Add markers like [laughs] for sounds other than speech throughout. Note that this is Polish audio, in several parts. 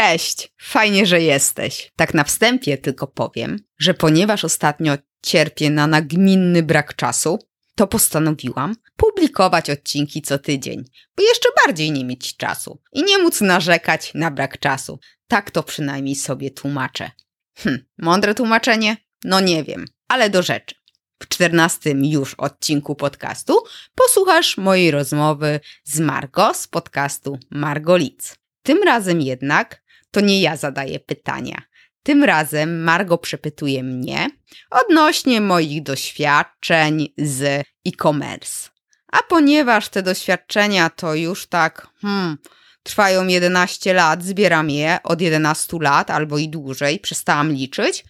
Cześć, fajnie, że jesteś. Tak na wstępie tylko powiem, że ponieważ ostatnio cierpię na nagminny brak czasu, to postanowiłam publikować odcinki co tydzień, by jeszcze bardziej nie mieć czasu i nie móc narzekać na brak czasu. Tak to przynajmniej sobie tłumaczę. Hm, mądre tłumaczenie? No nie wiem, ale do rzeczy. W czternastym już odcinku podcastu posłuchasz mojej rozmowy z Margo z podcastu Margolic. Tym razem jednak to nie ja zadaję pytania. Tym razem Margo przepytuje mnie odnośnie moich doświadczeń z e-commerce. A ponieważ te doświadczenia to już tak, hmm, trwają 11 lat, zbieram je od 11 lat albo i dłużej, przestałam liczyć,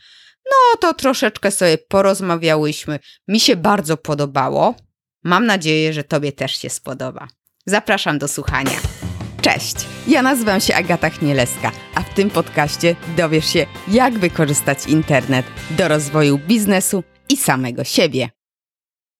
no to troszeczkę sobie porozmawiałyśmy. Mi się bardzo podobało. Mam nadzieję, że Tobie też się spodoba. Zapraszam do słuchania. Cześć, ja nazywam się Agata Chmielewska, a w tym podcaście dowiesz się, jak wykorzystać internet do rozwoju biznesu i samego siebie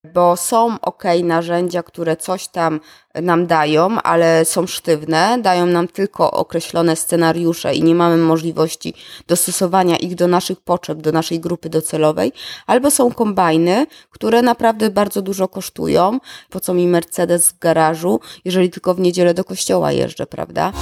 bo są ok narzędzia, które coś tam nam dają, ale są sztywne, dają nam tylko określone scenariusze i nie mamy możliwości dostosowania ich do naszych potrzeb, do naszej grupy docelowej, albo są kombajny, które naprawdę bardzo dużo kosztują. Po co mi Mercedes w garażu, jeżeli tylko w niedzielę do kościoła jeżdżę, prawda?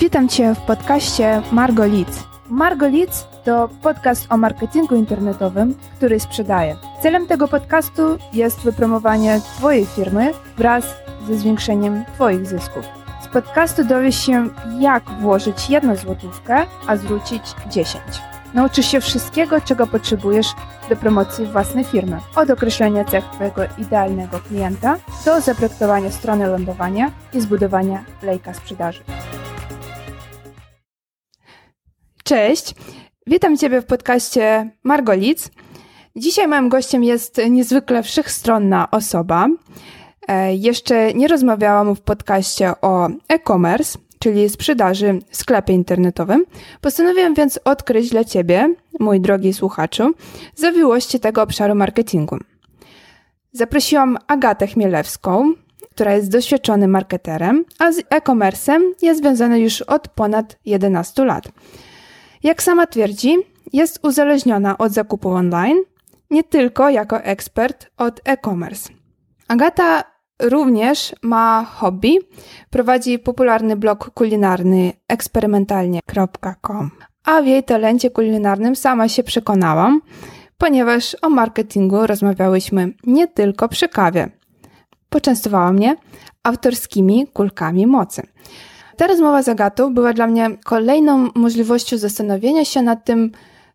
Witam Cię w podcaście Margo Leads. Margo Leads to podcast o marketingu internetowym, który sprzedaje. Celem tego podcastu jest wypromowanie Twojej firmy wraz ze zwiększeniem Twoich zysków. Z podcastu dowiesz się, jak włożyć jedną złotówkę, a zwrócić 10. Nauczysz się wszystkiego, czego potrzebujesz do promocji własnej firmy. Od określenia cech Twojego idealnego klienta do zaprojektowania strony lądowania i zbudowania lejka sprzedaży. Cześć, witam Ciebie w podcaście Margolic. Dzisiaj moim gościem jest niezwykle wszechstronna osoba. E, jeszcze nie rozmawiałam w podcaście o e-commerce, czyli sprzedaży w sklepie internetowym. Postanowiłam więc odkryć dla Ciebie, mój drogi słuchaczu, zawiłości tego obszaru marketingu. Zaprosiłam Agatę Chmielewską, która jest doświadczonym marketerem, a z e-commerce'em jest związana już od ponad 11 lat. Jak sama twierdzi, jest uzależniona od zakupu online, nie tylko jako ekspert od e-commerce. Agata również ma hobby, prowadzi popularny blog kulinarny eksperymentalnie.com, a w jej talencie kulinarnym sama się przekonałam, ponieważ o marketingu rozmawiałyśmy nie tylko przy kawie. Poczęstowała mnie autorskimi kulkami mocy. Ta rozmowa z Agatą była dla mnie kolejną możliwością zastanowienia się nad tym,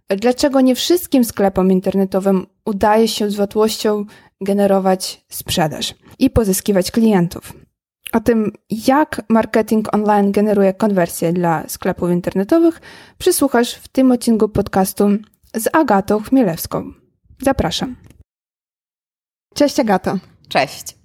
dlaczego nie wszystkim sklepom internetowym udaje się z łatwością generować sprzedaż i pozyskiwać klientów. O tym, jak marketing online generuje konwersje dla sklepów internetowych, przysłuchasz w tym odcinku podcastu z Agatą Chmielewską. Zapraszam. Cześć Agato. Cześć.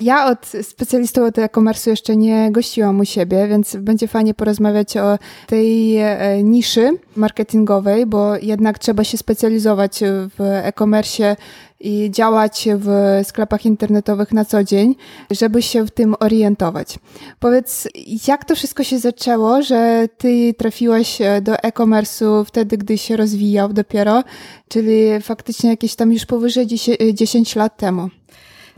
Ja od specjalistą od e-commerce jeszcze nie gościłam u siebie, więc będzie fajnie porozmawiać o tej e, niszy marketingowej, bo jednak trzeba się specjalizować w e-commerce i działać w sklepach internetowych na co dzień, żeby się w tym orientować. Powiedz, jak to wszystko się zaczęło, że ty trafiłaś do e-commerce'u wtedy, gdy się rozwijał dopiero, czyli faktycznie jakieś tam już powyżej 10 lat temu?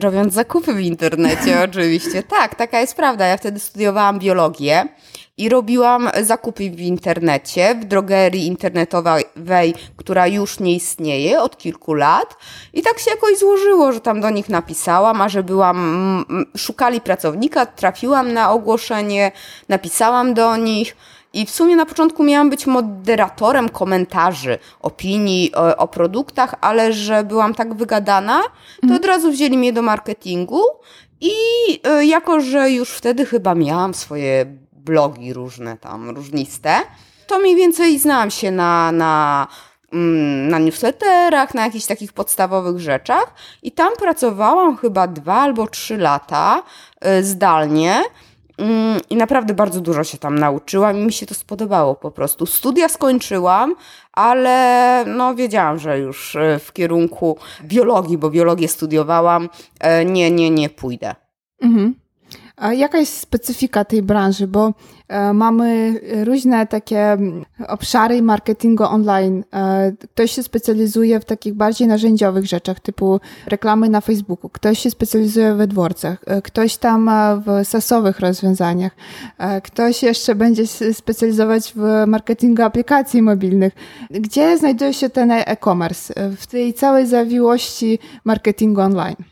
Robiąc zakupy w internecie, [laughs] oczywiście. Tak, taka jest prawda. Ja wtedy studiowałam biologię i robiłam zakupy w internecie, w drogerii internetowej, która już nie istnieje od kilku lat. I tak się jakoś złożyło, że tam do nich napisałam, a że byłam, szukali pracownika, trafiłam na ogłoszenie, napisałam do nich. I w sumie na początku miałam być moderatorem komentarzy, opinii o, o produktach, ale że byłam tak wygadana, to mhm. od razu wzięli mnie do marketingu i y, jako, że już wtedy chyba miałam swoje blogi różne tam, różniste, to mniej więcej znałam się na, na, mm, na newsletterach, na jakichś takich podstawowych rzeczach i tam pracowałam chyba dwa albo trzy lata y, zdalnie I naprawdę bardzo dużo się tam nauczyłam i mi się to spodobało po prostu. Studia skończyłam, ale no wiedziałam, że już e, w kierunku biologii, bo biologię studiowałam, e, nie, nie, nie pójdę. Mhm. A jaka jest specyfika tej branży? Bo e, mamy różne takie obszary marketingu online. E, ktoś się specjalizuje w takich bardziej narzędziowych rzeczach, typu reklamy na Facebooku, ktoś się specjalizuje w dworcach, e, ktoś tam w sasowych rozwiązaniach, ktoś jeszcze będzie specjalizować w marketingu aplikacji mobilnych. Gdzie znajduje się ten e-commerce w tej całej zawiłości marketingu online?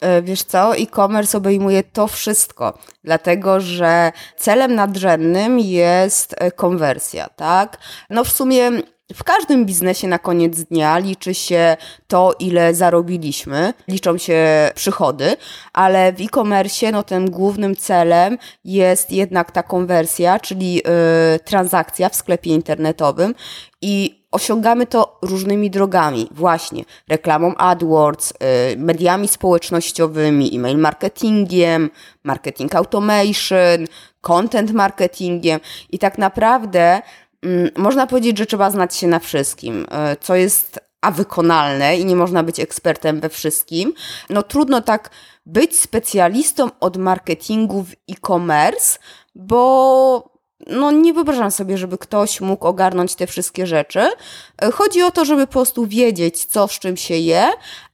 E, wiesz co, e-commerce obejmuje to wszystko, dlatego że celem nadrzędnym jest e, konwersja, tak? No w sumie w każdym biznesie na koniec dnia liczy się to, ile zarobiliśmy, liczą się przychody, ale w e-commerce no, tym głównym celem jest jednak ta konwersja, czyli yy, transakcja w sklepie internetowym i osiągamy to różnymi drogami, właśnie reklamą AdWords, y, mediami społecznościowymi, e-mail marketingiem, marketing automation, content marketingiem i tak naprawdę można powiedzieć, że trzeba znać się na wszystkim, y, co jest a wykonalne i nie można być ekspertem we wszystkim. No trudno tak być specjalistą od marketingu w e-commerce, bo no nie wyobrażam sobie, żeby ktoś mógł ogarnąć te wszystkie rzeczy. E, chodzi o to, żeby po prostu wiedzieć, co z czym się je,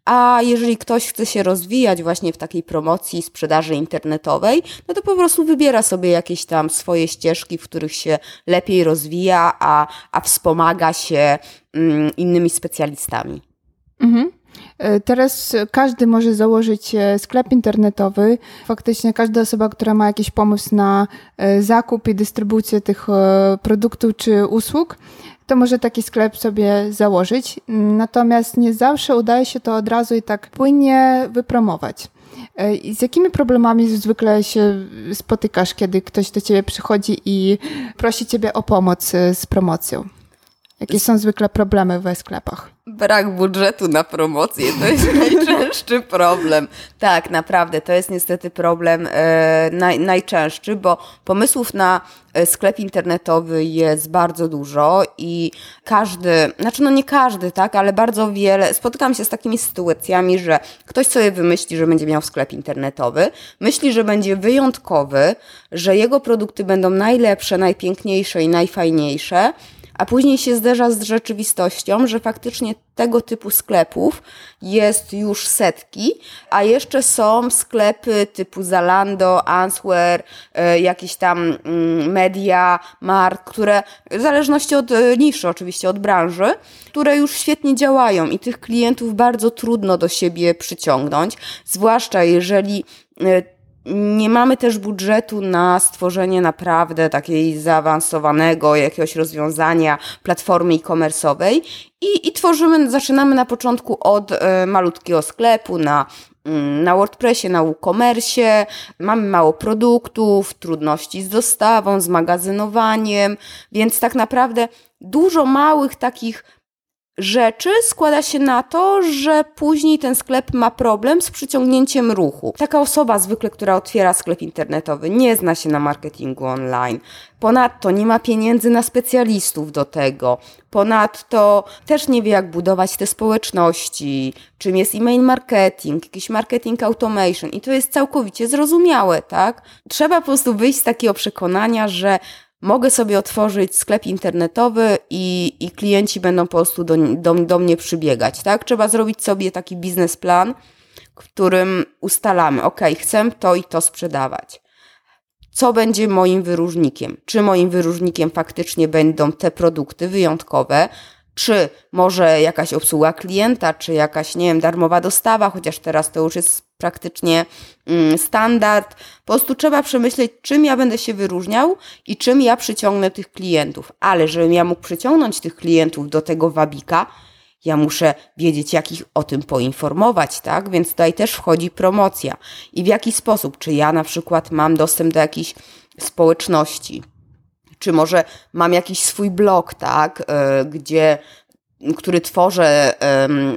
a jeżeli ktoś chce się rozwijać właśnie w takiej promocji, sprzedaży internetowej, no to po prostu wybiera sobie jakieś tam swoje ścieżki, w których się lepiej rozwija, a, a wspomaga się mm, innymi specjalistami. Mhm. E, teraz każdy może założyć e, sklep internetowy. Faktycznie każda osoba, która ma jakiś pomysł na e, zakup i dystrybucję tych produktów czy usług, to może taki sklep sobie założyć. Natomiast nie zawsze udaje się to od razu i tak płynnie wypromować. I z jakimi problemami zwykle się spotykasz, kiedy ktoś do ciebie przychodzi i prosi ciebie o pomoc z promocją? Jakie są zwykle problemy we sklepach? Brak budżetu na promocję to jest [laughs] najczęstszy problem. Tak, naprawdę, to jest niestety problem e, naj, najczęstszy, bo pomysłów na e, sklep internetowy jest bardzo dużo i każdy, znaczy no nie każdy, tak, ale bardzo wiele, spotykam się z takimi sytuacjami, że ktoś sobie wymyśli, że będzie miał sklep internetowy, myśli, że będzie wyjątkowy, że jego produkty będą najlepsze, najpiękniejsze i najfajniejsze, a później się zderza z rzeczywistością, że faktycznie tego typu sklepów jest już setki, a jeszcze są sklepy typu Zalando, Answer, e, jakieś tam mm, media, mark, które w zależności od e, niszy, oczywiście od branży, które już świetnie działają i tych klientów bardzo trudno do siebie przyciągnąć, zwłaszcza jeżeli e, nie mamy też budżetu na stworzenie naprawdę takiej zaawansowanego jakiegoś rozwiązania platformy e-commerce'owej i, i tworzymy, zaczynamy na początku od e, malutkiego sklepu na mm, na WordPressie, na WooCommerce, mamy mało produktów, trudności z dostawą, z magazynowaniem, więc tak naprawdę dużo małych takich rzeczy składa się na to, że później ten sklep ma problem z przyciągnięciem ruchu. Taka osoba zwykle, która otwiera sklep internetowy, nie zna się na marketingu online. Ponadto nie ma pieniędzy na specjalistów do tego. Ponadto też nie wie, jak budować te społeczności, czym jest e-mail marketing, jakiś marketing automation. I to jest całkowicie zrozumiałe, tak? Trzeba po prostu wyjść z takiego przekonania, że mogę sobie otworzyć sklep internetowy i, i klienci będą po prostu do, do, do mnie przybiegać, tak? Trzeba zrobić sobie taki biznesplan, w którym ustalamy, ok, chcę to i to sprzedawać. Co będzie moim wyróżnikiem? Czy moim wyróżnikiem faktycznie będą te produkty wyjątkowe, czy może jakaś obsługa klienta, czy jakaś, nie wiem, darmowa dostawa, chociaż teraz to już jest praktycznie mm, standard. Po prostu trzeba przemyśleć, czym ja będę się wyróżniał i czym ja przyciągnę tych klientów. Ale żebym ja mógł przyciągnąć tych klientów do tego wabika, ja muszę wiedzieć, jak ich o tym poinformować, tak? Więc tutaj też wchodzi promocja. I w jaki sposób? Czy ja na przykład mam dostęp do jakiejś społeczności? Czy może mam jakiś swój blog, tak? Yy, gdzie który tworzę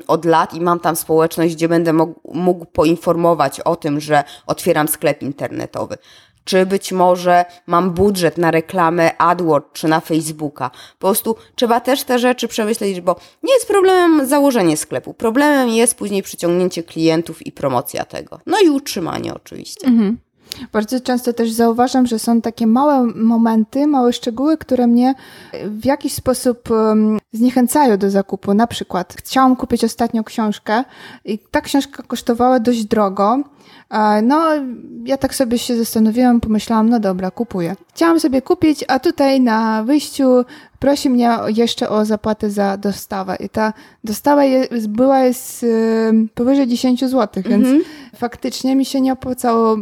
od lat i mam tam społeczność, gdzie będę mógł, mógł poinformować o tym, że otwieram sklep internetowy. czy być może mam budżet na reklamę AdWords czy na Facebooka. Po prostu trzeba też te rzeczy przemyśleć, bo nie jest problemem założenie sklepu. Problemem jest później przyciągnięcie klientów i promocja tego. No i utrzymanie oczywiście. Mhm. Bardzo często też zauważam, że są takie małe momenty, małe szczegóły, które mnie w jakiś sposób zniechęcają do zakupu. Na przykład chciałam kupić ostatnio książkę i ta książka kosztowała dość drogo. No, ja tak sobie się zastanowiłam, pomyślałam, no dobra, kupuję. Chciałam sobie kupić, a tutaj na wyjściu prosi mnie jeszcze o zapłatę za dostawę. I ta dostawa jest, była jest powyżej 10 zł, więc mhm. faktycznie mi się nie opłacało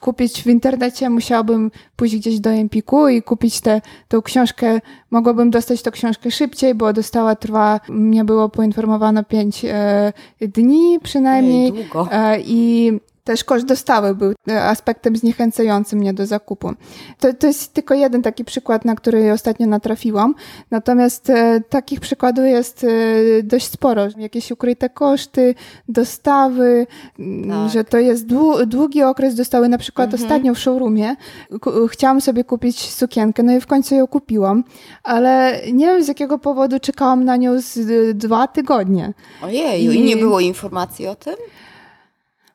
kupić w internecie, musiałabym pójść gdzieś do Empiku i kupić tę książkę. Mogłabym dostać tę książkę szybciej, bo dostawa trwa, mnie było poinformowano 5 e, dni przynajmniej. Ej, długo. E, I też koszt dostawy był e, aspektem zniechęcającym mnie do zakupu. To, to jest tylko jeden taki przykład, na który ostatnio natrafiłam. Natomiast e, takich przykładów jest e, dość sporo. Jakieś ukryte koszty, dostawy, tak. że to jest długi okres dostawy. Na przykład mhm. ostatnio w showroomie chciałam sobie kupić sukienkę, no i w końcu ją kupiłam, ale nie wiem z jakiego powodu czekałam na nią z dwa tygodnie. Ojej, i, i nie było informacji o tym?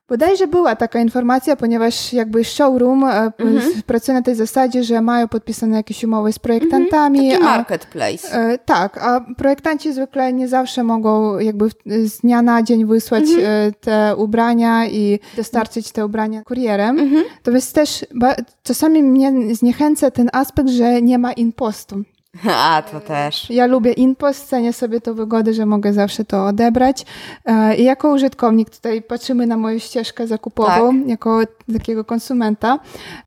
Bodajże była taka informacja, ponieważ jakby showroom e, mhm. pracuje na tej zasadzie, że mają podpisane jakieś umowy z projektantami. Mhm. Taki marketplace. A, e, tak, a projektanci zwykle nie zawsze mogą jakby z dnia na dzień wysłać mhm. E, te ubrania i dostarczyć te ubrania kurierem. Mhm. To jest też, czasami mnie zniechęca ten aspekt, że nie ma impostu. [laughs] A, to też. Ja lubię InPost, cenię sobie to wygodę, że mogę zawsze to odebrać. E, I jako użytkownik tutaj patrzymy na moją ścieżkę zakupową, tak. jako takiego konsumenta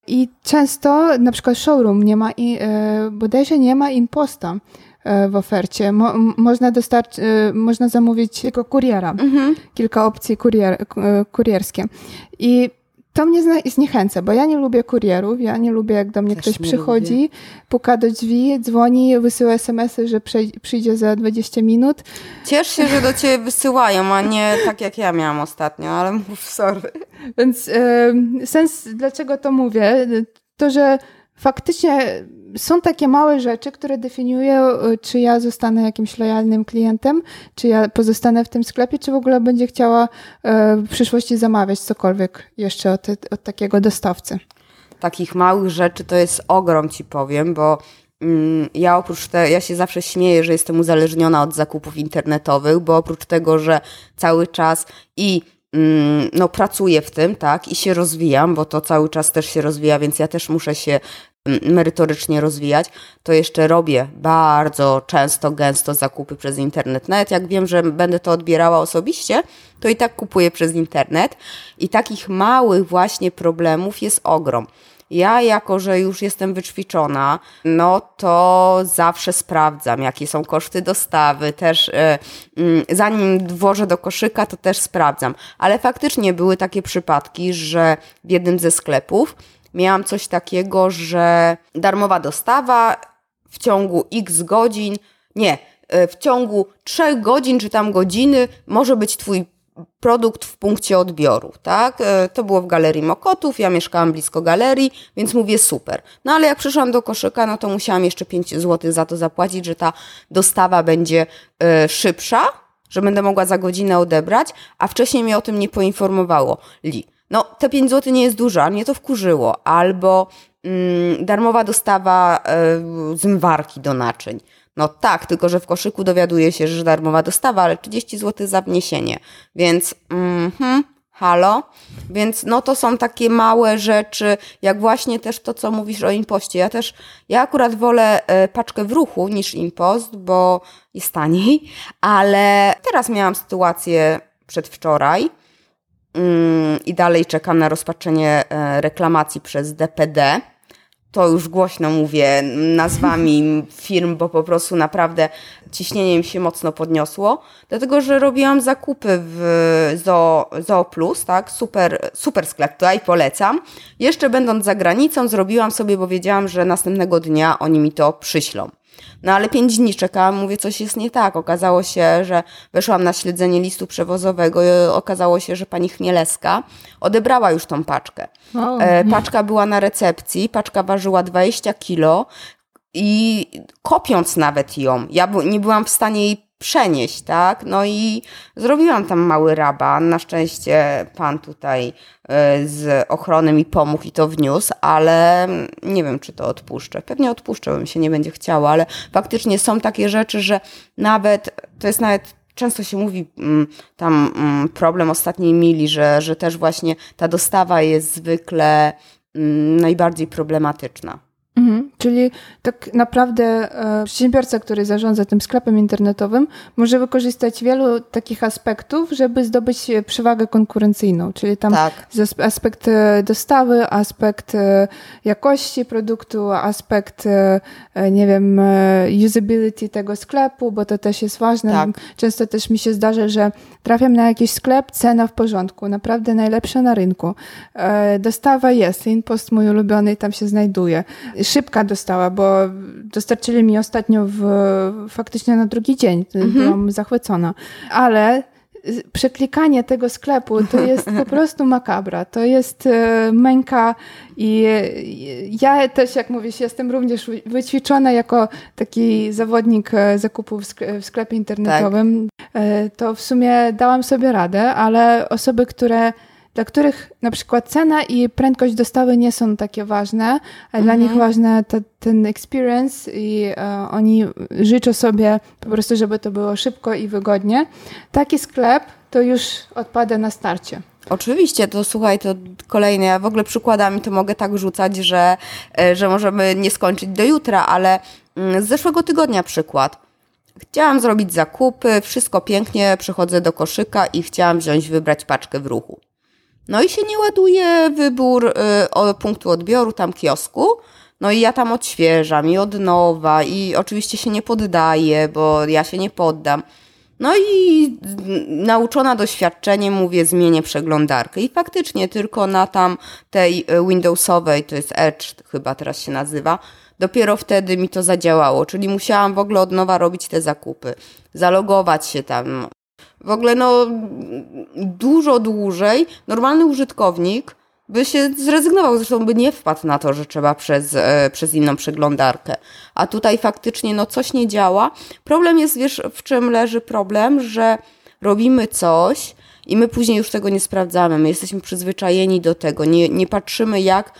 i często na przykład showroom nie ma, e, bodajże nie ma InPosta e, w ofercie. Mo, można dostarczyć, można zamówić tylko kuriera. Mhm. Kilka opcji kurier, kurierskie. I to mnie zniechęca, bo ja nie lubię kurierów, ja nie lubię, jak do mnie Też ktoś przychodzi, lubię. puka do drzwi, dzwoni, wysyła smsy, że przyjdzie za 20 minut. Ciesz się, że do ciebie wysyłają, a nie tak jak ja miałam ostatnio, ale mów sorry. Więc y, sens, dlaczego to mówię, to, że faktycznie są takie małe rzeczy, które definiują, y, czy ja zostanę jakimś lojalnym klientem, czy ja pozostanę w tym sklepie, czy w ogóle będzie chciała y, w przyszłości zamawiać cokolwiek jeszcze od, od takiego dostawcy. Takich małych rzeczy to jest ogrom, ci powiem, bo mm, ja oprócz tego, ja się zawsze śmieję, że jestem uzależniona od zakupów internetowych, bo oprócz tego, że cały czas i mm, no, pracuję w tym, tak, i się rozwijam, bo to cały czas też się rozwija, więc ja też muszę się merytorycznie rozwijać, to jeszcze robię bardzo często, gęsto zakupy przez internet. Nawet jak wiem, że będę to odbierała osobiście, to i tak kupuję przez internet. I takich małych właśnie problemów jest ogrom. Ja, jako że już jestem wyćwiczona, no to zawsze sprawdzam, jakie są koszty dostawy, też e, zanim włożę do koszyka, to też sprawdzam. Ale faktycznie były takie przypadki, że w jednym ze sklepów miałam coś takiego, że darmowa dostawa w ciągu x godzin, nie, e, w ciągu 3 godzin czy tam godziny może być Twój produkt w punkcie odbioru, tak? E, to było w Galerii Mokotów, ja mieszkałam blisko galerii, więc mówię super. No ale jak przyszłam do koszyka, no to musiałam jeszcze 5 zł za to zapłacić, że ta dostawa będzie y, szybsza, że będę mogła za godzinę odebrać, a wcześniej mnie o tym nie poinformowało Li no te 5 zł nie jest dużo, a mnie to wkurzyło. Albo mm, darmowa dostawa y, zmywarki do naczyń. No tak, tylko że w koszyku dowiaduje się, że darmowa dostawa, ale 30 zł za wniesienie. Więc mhm, halo. Więc no to są takie małe rzeczy, jak właśnie też to, co mówisz o impoście. Ja też, ja akurat wolę y, paczkę w ruchu niż impost, bo jest taniej, ale teraz miałam sytuację przedwczoraj, Mm, i dalej czekam na rozpatrzenie e, reklamacji przez DPD. To już głośno mówię nazwami [laughs] firm, bo po prostu naprawdę ciśnienie mi się mocno podniosło, dlatego że robiłam zakupy w Zoo, Zoo Plus, tak? Super, super sklep, tutaj polecam. Jeszcze będąc za granicą, zrobiłam sobie, bo wiedziałam, że następnego dnia oni mi to przyślą. No ale pięć dni czekałam, mówię, coś jest nie tak. Okazało się, że weszłam na śledzenie listu przewozowego i okazało się, że pani Chmielewska odebrała już tą paczkę. E, paczka była na recepcji, paczka ważyła 20 kilo i kopiąc nawet ją, ja nie byłam w stanie jej przenieść, tak? No i zrobiłam tam mały raban. Na szczęście pan tutaj e, z ochrony mi pomógł i to wniósł, ale nie wiem, czy to odpuszczę. Pewnie odpuszczę, bym się nie będzie chciało, ale faktycznie są takie rzeczy, że nawet, to jest nawet często się mówi mm, tam mm, problem ostatniej mili, że, że też właśnie ta dostawa jest zwykle mm, najbardziej problematyczna. Mhm, czyli tak naprawdę e, przedsiębiorca, który zarządza tym sklepem internetowym, może wykorzystać wielu takich aspektów, żeby zdobyć przewagę konkurencyjną. Czyli tam tak. aspekt e, dostawy, aspekt e, jakości produktu, aspekt, e, e, nie wiem, e, usability tego sklepu, bo to też jest ważne. Tak. Często też mi się zdarza, że trafiam na jakiś sklep, cena w porządku, naprawdę najlepsza na rynku. Dostawa jest, InPost mój ulubiony tam się znajduje szybka dostała, bo dostarczyli mi ostatnio w, faktycznie na drugi dzień. Mhm. Byłam zachwycona. Ale przeklikanie tego sklepu to [laughs] jest po prostu makabra. To jest e, męka i ja też, jak mówisz, jestem również wyćwiczona jako taki zawodnik zakupów w sklepie internetowym. Tak. To w sumie dałam sobie radę, ale osoby, które dla których na przykład cena i prędkość dostawy nie są takie ważne, a dla nich mhm. ważny ten experience i e, oni życzą sobie po prostu, żeby to było szybko i wygodnie. Taki sklep to już odpada na starcie. Oczywiście, to słuchaj, to kolejne, ja w ogóle przykładami to mogę tak rzucać, że, e, że możemy nie skończyć do jutra, ale mm, z zeszłego tygodnia przykład. Chciałam zrobić zakupy, wszystko pięknie, przychodzę do koszyka i chciałam wziąć, wybrać paczkę w ruchu. No i się nie ładuje wybór y, punktu odbioru, tam kiosku. No i ja tam odświeżam i od nowa i oczywiście się nie poddaję, bo ja się nie poddam. No i nauczona doświadczeniem mówię, zmienię przeglądarkę. I faktycznie tylko na tam tej y, Windowsowej, to jest Edge chyba teraz się nazywa, dopiero wtedy mi to zadziałało. Czyli musiałam w ogóle od nowa robić te zakupy, zalogować się tam, w ogóle no dużo dłużej normalny użytkownik by się zrezygnował, zresztą by nie wpadł na to, że trzeba przez, e, przez inną przeglądarkę. A tutaj faktycznie no coś nie działa. Problem jest, wiesz, w czym leży problem, że robimy coś i my później już tego nie sprawdzamy. My jesteśmy przyzwyczajeni do tego, nie, nie patrzymy jak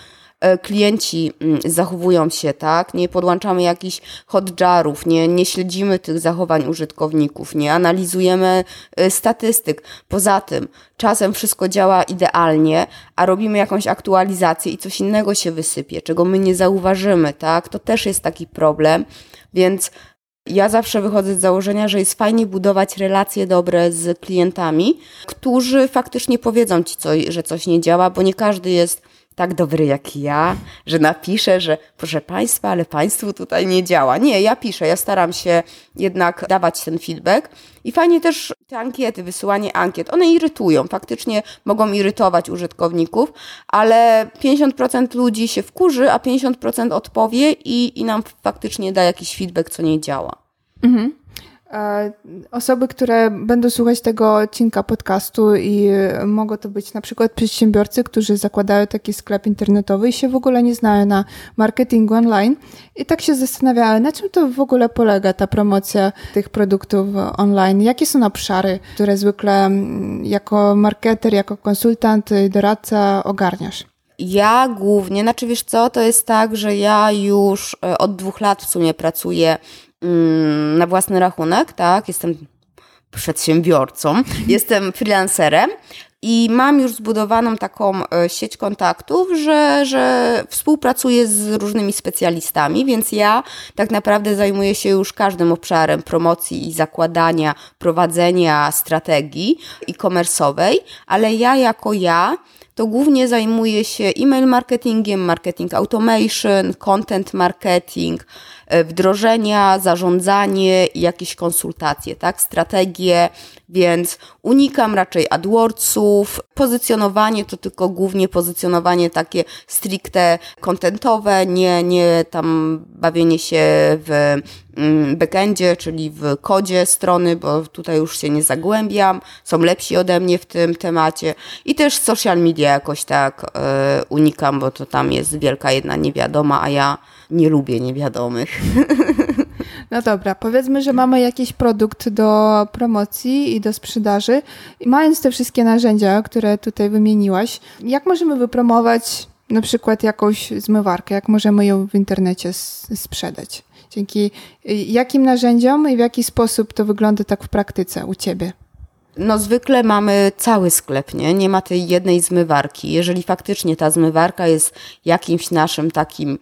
klienci mm, zachowują się, tak? Nie podłączamy jakichś hotjarów, nie, nie śledzimy tych zachowań użytkowników, nie analizujemy e, statystyk. Poza tym, czasem wszystko działa idealnie, a robimy jakąś aktualizację i coś innego się wysypie, czego my nie zauważymy, tak? To też jest taki problem, więc ja zawsze wychodzę z założenia, że jest fajnie budować relacje dobre z klientami, którzy faktycznie powiedzą ci, co, że coś nie działa, bo nie każdy jest tak dobry jak ja, że napiszę, że proszę Państwa, ale Państwu tutaj nie działa. Nie, ja piszę, ja staram się jednak dawać ten feedback i fajnie też te ankiety, wysyłanie ankiet, one irytują, faktycznie mogą irytować użytkowników, ale 50% ludzi się wkurzy, a 50% odpowie i, i nam faktycznie da jakiś feedback, co nie działa. Mhm. E, osoby, które będą słuchać tego odcinka podcastu i mogą to być na przykład przedsiębiorcy, którzy zakładają taki sklep internetowy i się w ogóle nie znają na marketingu online i tak się zastanawiają, na czym to w ogóle polega ta promocja tych produktów online, jakie są obszary, które zwykle mm, jako marketer, jako konsultant, doradca ogarniasz. Ja głównie, znaczy wiesz co, to jest tak, że ja już e, od dwóch lat w sumie pracuję Mm, na własny rachunek, tak? Jestem przedsiębiorcą, [laughs] jestem freelancerem i mam już zbudowaną taką e, sieć kontaktów, że, że współpracuję z różnymi specjalistami, więc ja tak naprawdę zajmuję się już każdym obszarem promocji i zakładania, prowadzenia strategii e-commerce'owej, ale ja jako ja to głównie zajmuję się e-mail marketingiem, marketing automation, content marketing, wdrożenia, zarządzanie i jakieś konsultacje, tak, strategie, więc unikam raczej AdWordsów. Pozycjonowanie to tylko głównie pozycjonowanie takie stricte kontentowe, nie, nie tam bawienie się w mm, backendzie, czyli w kodzie strony, bo tutaj już się nie zagłębiam. Są lepsi ode mnie w tym temacie. I też social media jakoś tak y, unikam, bo to tam jest wielka jedna niewiadoma, a ja nie lubię niewiadomych. [laughs] No dobra, powiedzmy, że mamy jakiś produkt do promocji i do sprzedaży. I mając te wszystkie narzędzia, które tutaj wymieniłaś, jak możemy wypromować na przykład jakąś zmywarkę, jak możemy ją w internecie sprzedać? Dzięki y, jakim narzędziom i w jaki sposób to wygląda tak w praktyce u Ciebie? No zwykle mamy cały sklep, nie? Nie ma tej jednej zmywarki. Jeżeli faktycznie ta zmywarka jest jakimś naszym takim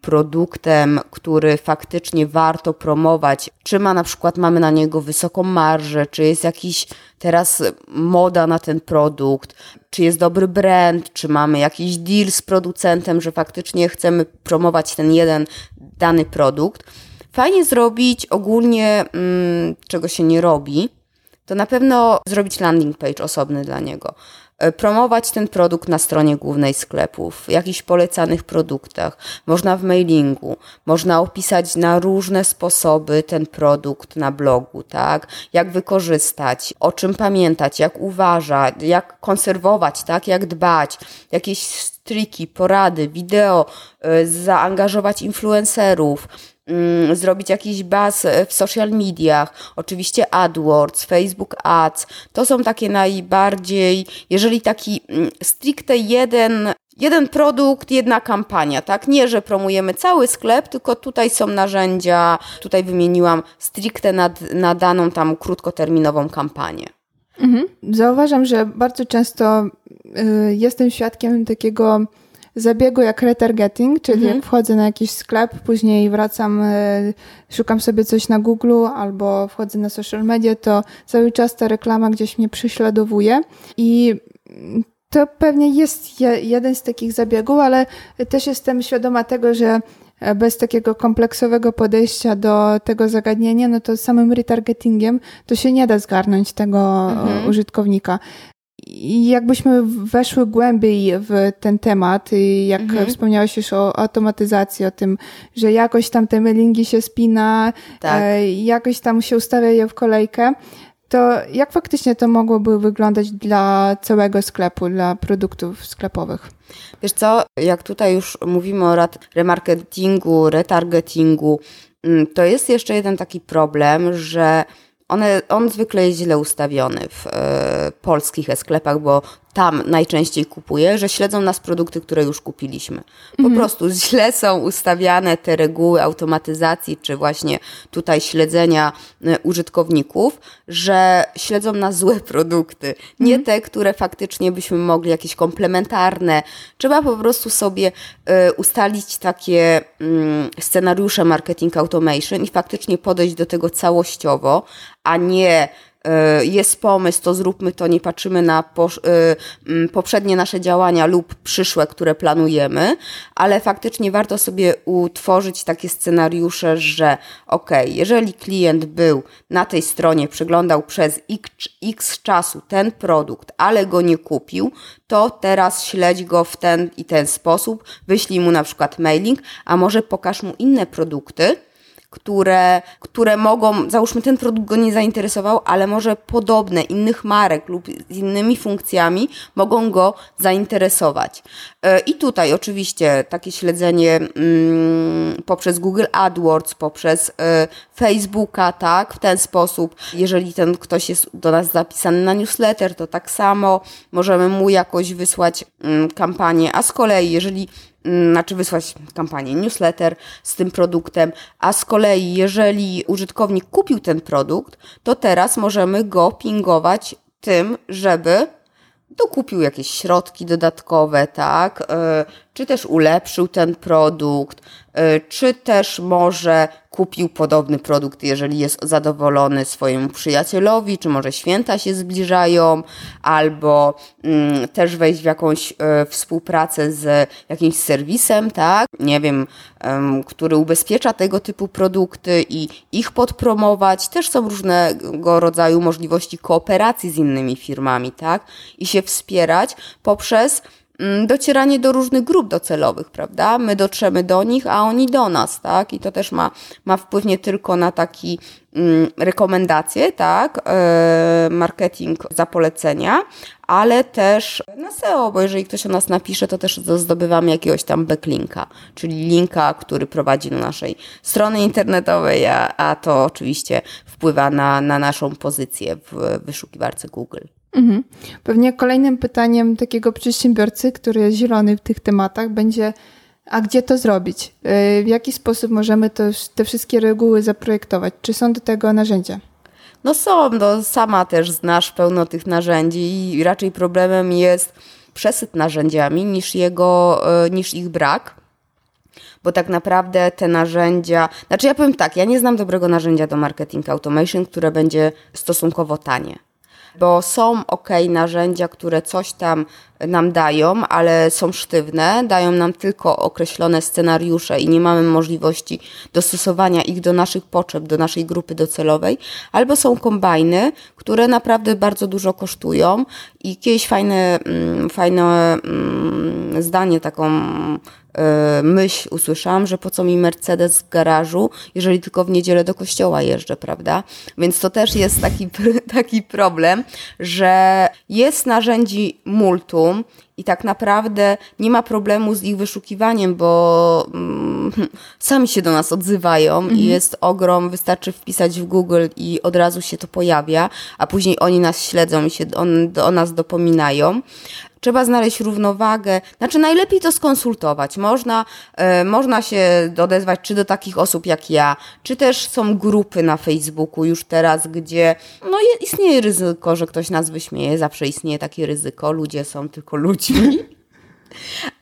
produktem, który faktycznie warto promować, czy ma na przykład mamy na niego wysoką marżę, czy jest jakiś teraz moda na ten produkt, czy jest dobry brand, czy mamy jakiś deal z producentem, że faktycznie chcemy promować ten jeden dany produkt. Fajnie zrobić ogólnie, mm, czego się nie robi, to na pewno zrobić landing page osobny dla niego. E, promować ten produkt na stronie głównej sklepów, w jakichś polecanych produktach, można w mailingu, można opisać na różne sposoby ten produkt na blogu, tak? Jak wykorzystać, o czym pamiętać, jak uważać, jak konserwować, tak? Jak dbać, jakieś triki, porady, wideo, e, zaangażować influencerów, zrobić jakiś baz w social mediach, oczywiście AdWords, Facebook Ads. To są takie najbardziej, jeżeli taki mm, stricte jeden jeden produkt, jedna kampania, tak? Nie, że promujemy cały sklep, tylko tutaj są narzędzia, tutaj wymieniłam stricte na, na daną tam krótkoterminową kampanię. Mhm. Zauważam, że bardzo często y, jestem świadkiem takiego zabiegu jak retargeting, czyli mhm. jak wchodzę na jakiś sklep, później wracam, e, szukam sobie coś na Google albo wchodzę na social media, to cały czas ta reklama gdzieś mnie prześladowuje i to pewnie jest jeden z takich zabiegów, ale też jestem świadoma tego, że bez takiego kompleksowego podejścia do tego zagadnienia, no to samym retargetingiem to się nie da zgarnąć tego mhm. użytkownika. I jakbyśmy weszły głębiej w ten temat, jak mhm. wspomniałeś już o automatyzacji, o tym, że jakoś tam te mailingi się spina, tak. e, jakoś tam się ustawia je w kolejkę, to jak faktycznie to mogłoby wyglądać dla całego sklepu, dla produktów sklepowych? Wiesz co, jak tutaj już mówimy o remarketingu, retargetingu, mm, to jest jeszcze jeden taki problem, że one, on zwykle jest źle ustawiony w e, polskich sklepach, bo tam najczęściej kupuję, że śledzą nas produkty, które już kupiliśmy. Po mhm. prostu źle są ustawiane te reguły automatyzacji, czy właśnie tutaj śledzenia e, użytkowników, że śledzą nas złe produkty. Nie mhm. te, które faktycznie byśmy mogli, jakieś komplementarne. Trzeba po prostu sobie y, ustalić takie y, scenariusze marketing automation i faktycznie podejść do tego całościowo, a nie E, jest pomysł, to zróbmy to, nie patrzymy na e, poprzednie nasze działania lub przyszłe, które planujemy, ale faktycznie warto sobie utworzyć takie scenariusze, że ok, jeżeli klient był na tej stronie, przeglądał przez x, x czasu ten produkt, ale go nie kupił, to teraz śledź go w ten i ten sposób, wyślij mu na przykład mailing, a może pokaż mu inne produkty, które, które mogą, załóżmy ten produkt go nie zainteresował, ale może podobne innych marek lub z innymi funkcjami mogą go zainteresować. E, I tutaj oczywiście takie śledzenie mm, poprzez Google AdWords, poprzez y, Facebooka, tak, w ten sposób. Jeżeli ten ktoś jest do nas zapisany na newsletter, to tak samo możemy mu jakoś wysłać y, kampanię, a z kolei jeżeli Mm, znaczy wysłać kampanię newsletter z tym produktem, a z kolei jeżeli użytkownik kupił ten produkt, to teraz możemy go pingować tym, żeby dokupił jakieś środki dodatkowe, tak? E, czy też ulepszył ten produkt, e, czy też może kupił podobny produkt, jeżeli jest zadowolony swojemu przyjacielowi, czy może święta się zbliżają, albo mm, też wejść w jakąś e, współpracę z jakimś serwisem, tak? Nie wiem, który ubezpiecza tego typu produkty i ich podpromować. Też są różnego rodzaju możliwości kooperacji z innymi firmami, tak? I się wspierać poprzez docieranie do różnych grup docelowych, prawda? My dotrzemy do nich, a oni do nas, tak? I to też ma, ma wpływ nie tylko na taki mm, rekomendacje, tak? E, marketing za polecenia, ale też na SEO, bo jeżeli ktoś o nas napisze, to też zdobywamy jakiegoś tam backlinka, czyli linka, który prowadzi do naszej strony internetowej, a, a to oczywiście wpływa na, na naszą pozycję w wyszukiwarce Google. Mhm. Pewnie kolejnym pytaniem takiego przedsiębiorcy, który jest zielony w tych tematach, będzie: a gdzie to zrobić? Y, w jaki sposób możemy to, te wszystkie reguły zaprojektować? Czy są do tego narzędzia? No są, no sama też znasz pełno tych narzędzi i raczej problemem jest przesyt narzędziami niż, jego, y, niż ich brak. Bo tak naprawdę te narzędzia, znaczy ja powiem tak, ja nie znam dobrego narzędzia do marketing automation, które będzie stosunkowo tanie bo są ok narzędzia, które coś tam nam dają, ale są sztywne, dają nam tylko określone scenariusze i nie mamy możliwości dostosowania ich do naszych potrzeb, do naszej grupy docelowej, albo są kombajny, które naprawdę bardzo dużo kosztują i kiedyś fajne, mm, fajne mm, zdanie, taką myśl usłyszałam, że po co mi Mercedes w garażu, jeżeli tylko w niedzielę do kościoła jeżdżę, prawda? Więc to też jest taki, [laughs] taki problem, że jest narzędzi multum i tak naprawdę nie ma problemu z ich wyszukiwaniem, bo mm, [laughs] sami się do nas odzywają mhm. i jest ogrom, wystarczy wpisać w Google i od razu się to pojawia, a później oni nas śledzą i się on, o nas dopominają. Trzeba znaleźć równowagę, znaczy najlepiej to skonsultować. Można, e, można się odezwać czy do takich osób jak ja, czy też są grupy na Facebooku już teraz, gdzie no, istnieje ryzyko, że ktoś nas wyśmieje, zawsze istnieje takie ryzyko, ludzie są tylko ludźmi. [laughs]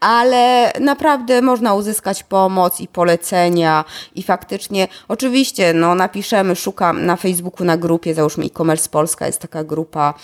ale naprawdę można uzyskać pomoc i polecenia i faktycznie, oczywiście, no napiszemy, szukam na Facebooku na grupie, załóżmy e-commerce Polska jest taka grupa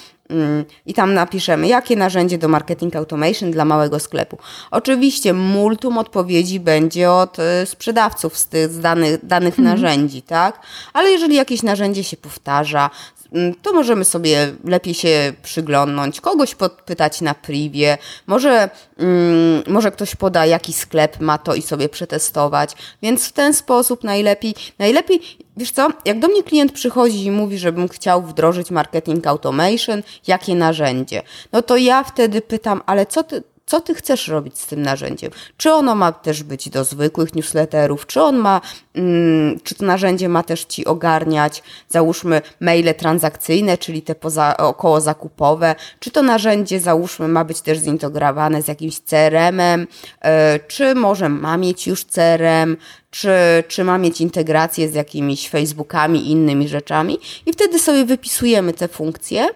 i tam napiszemy, jakie narzędzie do marketing automation dla małego sklepu. Oczywiście multum odpowiedzi będzie od y, sprzedawców z tych danych, danych mhm. narzędzi, tak? Ale jeżeli jakieś narzędzie się powtarza, Mm, to możemy sobie lepiej się przyglądnąć, kogoś podpytać na privie, może, mm, może ktoś poda, jaki sklep ma to i sobie przetestować, więc w ten sposób najlepiej, najlepiej, wiesz co, jak do mnie klient przychodzi i mówi, żebym chciał wdrożyć marketing automation, jakie narzędzie, no to ja wtedy pytam, ale co ty, co ty chcesz robić z tym narzędziem? Czy ono ma też być do zwykłych newsletterów? Czy on ma, mm, czy to narzędzie ma też ci ogarniać, załóżmy, maile transakcyjne, czyli te poza, około zakupowe? Czy to narzędzie, załóżmy, ma być też zintegrowane z jakimś CRM-em? E, czy może ma mieć już CRM? Czy, czy ma mieć integrację z jakimiś Facebookami i innymi rzeczami? I wtedy sobie wypisujemy te funkcje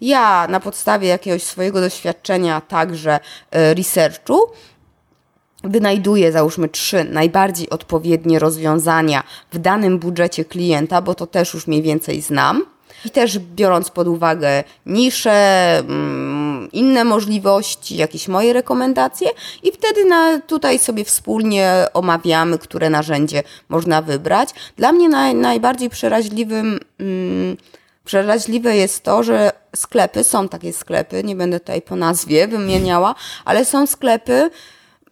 ja na podstawie jakiegoś swojego doświadczenia, także e, researchu, wynajduję, załóżmy, trzy najbardziej odpowiednie rozwiązania w danym budżecie klienta, bo to też już mniej więcej znam. I też biorąc pod uwagę nisze, mm, inne możliwości, jakieś moje rekomendacje, i wtedy na, tutaj sobie wspólnie omawiamy, które narzędzie można wybrać. Dla mnie naj, najbardziej przeraźliwym. Mm, Przeraźliwe jest to, że sklepy, są takie sklepy, nie będę tutaj po nazwie wymieniała, ale są sklepy,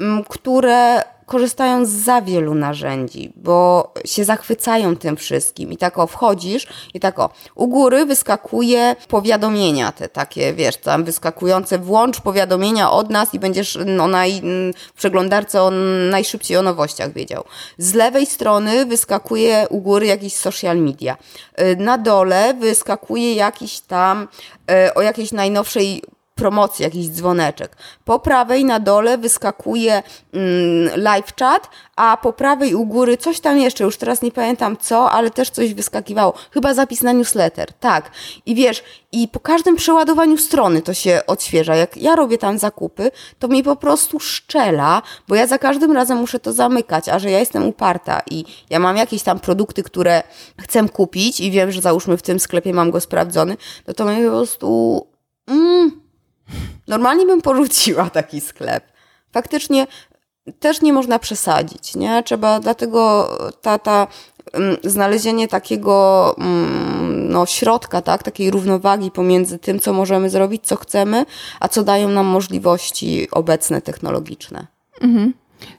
mm, które korzystają z za wielu narzędzi, bo się zachwycają tym wszystkim. I tak o, wchodzisz i tak o, u góry wyskakuje powiadomienia te takie, wiesz, tam wyskakujące, włącz powiadomienia od nas i będziesz no, naj, w przeglądarce on najszybciej o nowościach wiedział. Z lewej strony wyskakuje u góry jakiś social media. Y, na dole wyskakuje jakiś tam y, o jakiejś najnowszej promocji, jakiś dzwoneczek. Po prawej na dole wyskakuje mm, live chat, a po prawej u góry coś tam jeszcze, już teraz nie pamiętam co, ale też coś wyskakiwało. Chyba zapis na newsletter, tak. I wiesz, i po każdym przeładowaniu strony to się odświeża. Jak ja robię tam zakupy, to mi po prostu szczela, bo ja za każdym razem muszę to zamykać, a że ja jestem uparta i ja mam jakieś tam produkty, które chcę kupić i wiem, że załóżmy w tym sklepie mam go sprawdzony, no to mnie po prostu... Mm, normalnie bym porzuciła taki sklep. Faktycznie też nie można przesadzić, nie? Trzeba, dlatego ta, ta mm, znalezienie takiego mm, no, środka, tak, takiej równowagi pomiędzy tym, co możemy zrobić, co chcemy, a co dają nam możliwości obecne technologiczne. Mhm.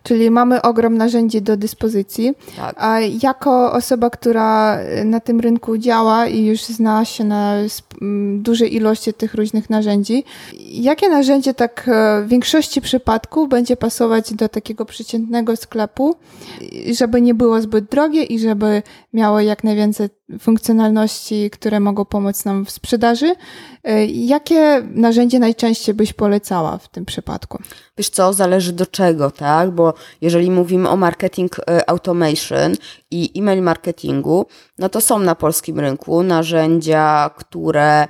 Czyli mamy ogrom narzędzi do dyspozycji. Tak. A jako osoba, która na tym rynku działa i już zna się na dużej ilości tych różnych narzędzi, jakie narzędzie tak e, w większości przypadków będzie pasować do takiego przeciętnego sklepu, żeby nie było zbyt drogie i żeby miało jak najwięcej funkcjonalności, które mogą pomóc nam w sprzedaży. E, jakie narzędzie najczęściej byś polecała w tym przypadku? Wiesz co, zależy do czego, tak? Bo jeżeli mówimy o marketing e, automation i e-mail marketingu, no to są na polskim rynku narzędzia, które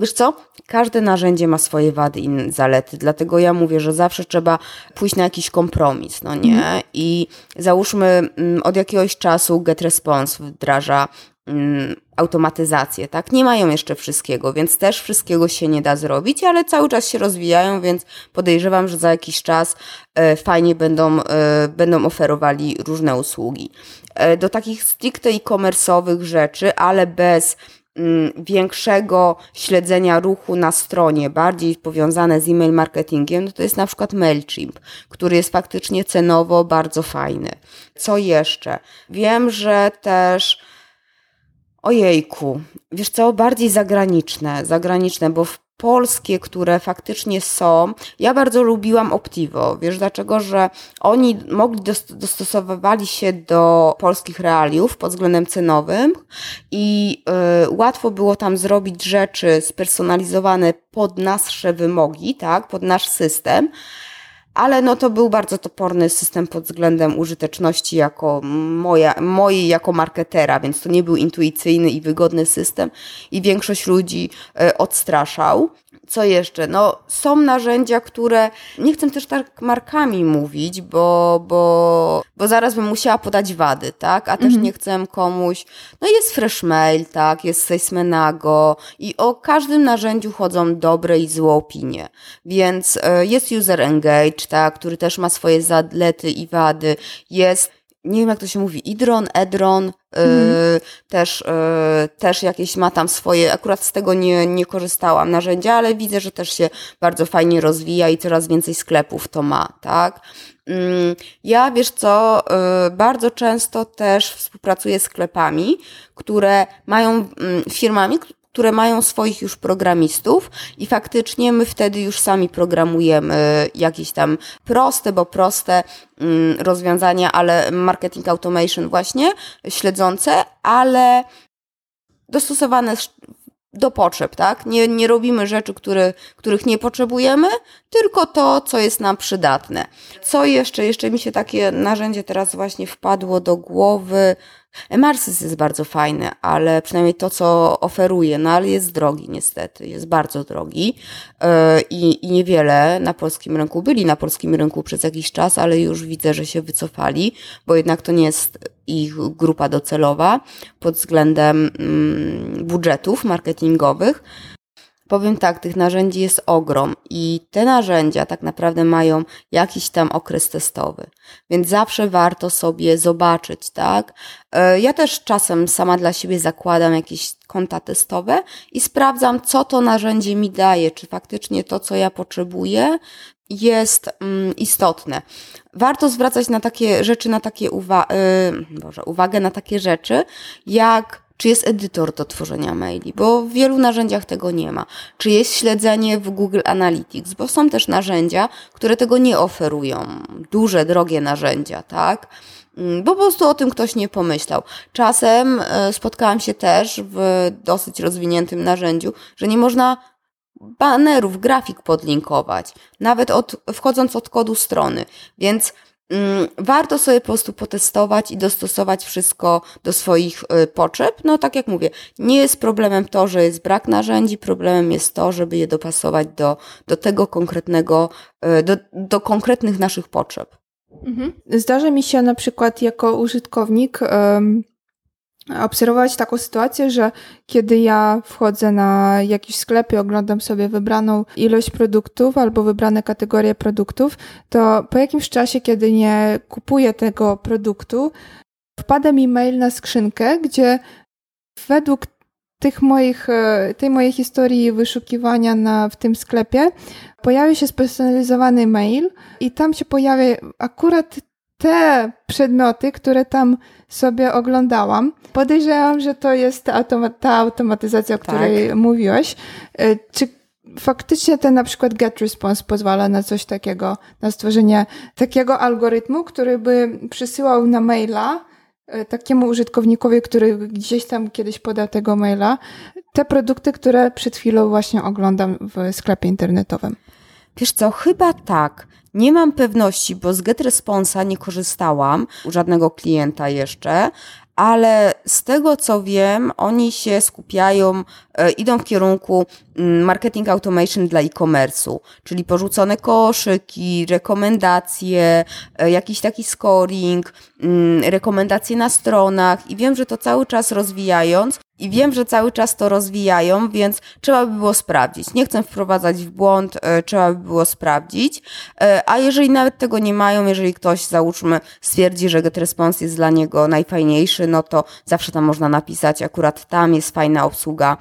Wiesz co? Każde narzędzie ma swoje wady i zalety, dlatego ja mówię, że zawsze trzeba pójść na jakiś kompromis, no nie? Mhm. I załóżmy, mm, od jakiegoś czasu GetResponse wdraża automatyzację, tak? Nie mają jeszcze wszystkiego, więc też wszystkiego się nie da zrobić, ale cały czas się rozwijają, więc podejrzewam, że za jakiś czas e, fajnie będą, e, będą oferowali różne usługi. E, do takich stricte e-commerce'owych rzeczy, ale bez mm, większego śledzenia ruchu na stronie, bardziej powiązane z e-mail marketingiem, no to jest na przykład MailChimp, który jest faktycznie cenowo bardzo fajny. Co jeszcze? Wiem, że też Ojejku, wiesz co, bardziej zagraniczne, zagraniczne, bo polskie, które faktycznie są. Ja bardzo lubiłam Optivo. Wiesz dlaczego? Że oni mogli dostosowywali się do polskich realiów pod względem cenowym i y, łatwo było tam zrobić rzeczy spersonalizowane pod nasze wymogi, tak, pod nasz system ale no to był bardzo toporny system pod względem użyteczności jako moja, mojej jako marketera, więc to nie był intuicyjny i wygodny system i większość ludzi e, odstraszał. Co jeszcze? No, są narzędzia, które nie chcę też tak markami mówić, bo, bo, bo zaraz bym musiała podać wady, tak? A też mhm. nie chcę komuś. No, jest Freshmail, tak? Jest Seismenago i o każdym narzędziu chodzą dobre i złe opinie. Więc y, jest User Engage, tak? Który też ma swoje zalety i wady. Jest nie wiem jak to się mówi, Idron, Edron, mm. y, też, y, też jakieś ma tam swoje, akurat z tego nie, nie korzystałam narzędzia, ale widzę, że też się bardzo fajnie rozwija i coraz więcej sklepów to ma, tak? Mm, ja, wiesz co, y, bardzo często też współpracuję z sklepami, które mają, mm, firmami, które mają swoich już programistów i faktycznie my wtedy już sami programujemy jakieś tam proste, bo proste mm, rozwiązania, ale marketing automation właśnie, śledzące, ale dostosowane do potrzeb, tak? Nie, nie robimy rzeczy, które, których nie potrzebujemy, tylko to, co jest nam przydatne. Co jeszcze? Jeszcze mi się takie narzędzie teraz właśnie wpadło do głowy. Emarsys jest bardzo fajny, ale przynajmniej to, co oferuje, no ale jest drogi niestety, jest bardzo drogi yy, i niewiele na polskim rynku. Byli na polskim rynku przez jakiś czas, ale już widzę, że się wycofali, bo jednak to nie jest ich grupa docelowa pod względem mm, budżetów marketingowych. Powiem tak, tych narzędzi jest ogrom i te narzędzia tak naprawdę mają jakiś tam okres testowy, więc zawsze warto sobie zobaczyć, tak? E, ja też czasem sama dla siebie zakładam jakieś konta testowe i sprawdzam, co to narzędzie mi daje, czy faktycznie to, co ja potrzebuję, jest mm, istotne. Warto zwracać na takie rzeczy, na takie uwa yy, Boże, uwagę na takie rzeczy, jak czy jest edytor do tworzenia maili, bo w wielu narzędziach tego nie ma. Czy jest śledzenie w Google Analytics, bo są też narzędzia, które tego nie oferują. Duże, drogie narzędzia, tak? Mm, bo po prostu o tym ktoś nie pomyślał. Czasem e, spotkałam się też w dosyć rozwiniętym narzędziu, że nie można banerów, grafik podlinkować, nawet od, wchodząc od kodu strony. Więc warto sobie po prostu potestować i dostosować wszystko do swoich y, potrzeb. No tak jak mówię, nie jest problemem to, że jest brak narzędzi, problemem jest to, żeby je dopasować do, do tego konkretnego, y, do, do konkretnych naszych potrzeb. Mhm. Zdarza mi się na przykład jako użytkownik obserwować taką sytuację, że kiedy ja wchodzę na jakiś sklep i oglądam sobie wybraną ilość produktów albo wybrane kategorie produktów, to po jakimś czasie, kiedy nie kupuję tego produktu, wpada mi mail na skrzynkę, gdzie według tych moich, e, tej mojej historii wyszukiwania na, w tym sklepie pojawia się spersonalizowany mail i tam się pojawia akurat te przedmioty, które tam sobie oglądałam. Podejrzewam, że to jest automa ta automatyzacja, o tak. której mówiłeś. E, czy faktycznie ten na przykład get response pozwala na coś takiego, na stworzenie takiego algorytmu, który by przysyłał na maila e, takiemu użytkownikowi, który gdzieś tam kiedyś podał tego maila, te produkty, które przed chwilą właśnie oglądam w sklepie internetowym. Wiesz co, chyba tak. Nie mam pewności, bo z GetResponsa nie korzystałam u żadnego klienta jeszcze, ale z tego co wiem, oni się skupiają, idą w kierunku mm, marketing automation dla e-commerce'u, czyli porzucone koszyki, rekomendacje, e, jakiś taki scoring, mm, rekomendacje na stronach i wiem, że to cały czas rozwijając, i wiem, że cały czas to rozwijają, więc trzeba by było sprawdzić. Nie chcę wprowadzać w błąd, e, trzeba by było sprawdzić. E, a jeżeli nawet tego nie mają, jeżeli ktoś, załóżmy, stwierdzi, że GetResponse jest dla niego najfajniejszy, no to zawsze tam można napisać, akurat tam jest fajna obsługa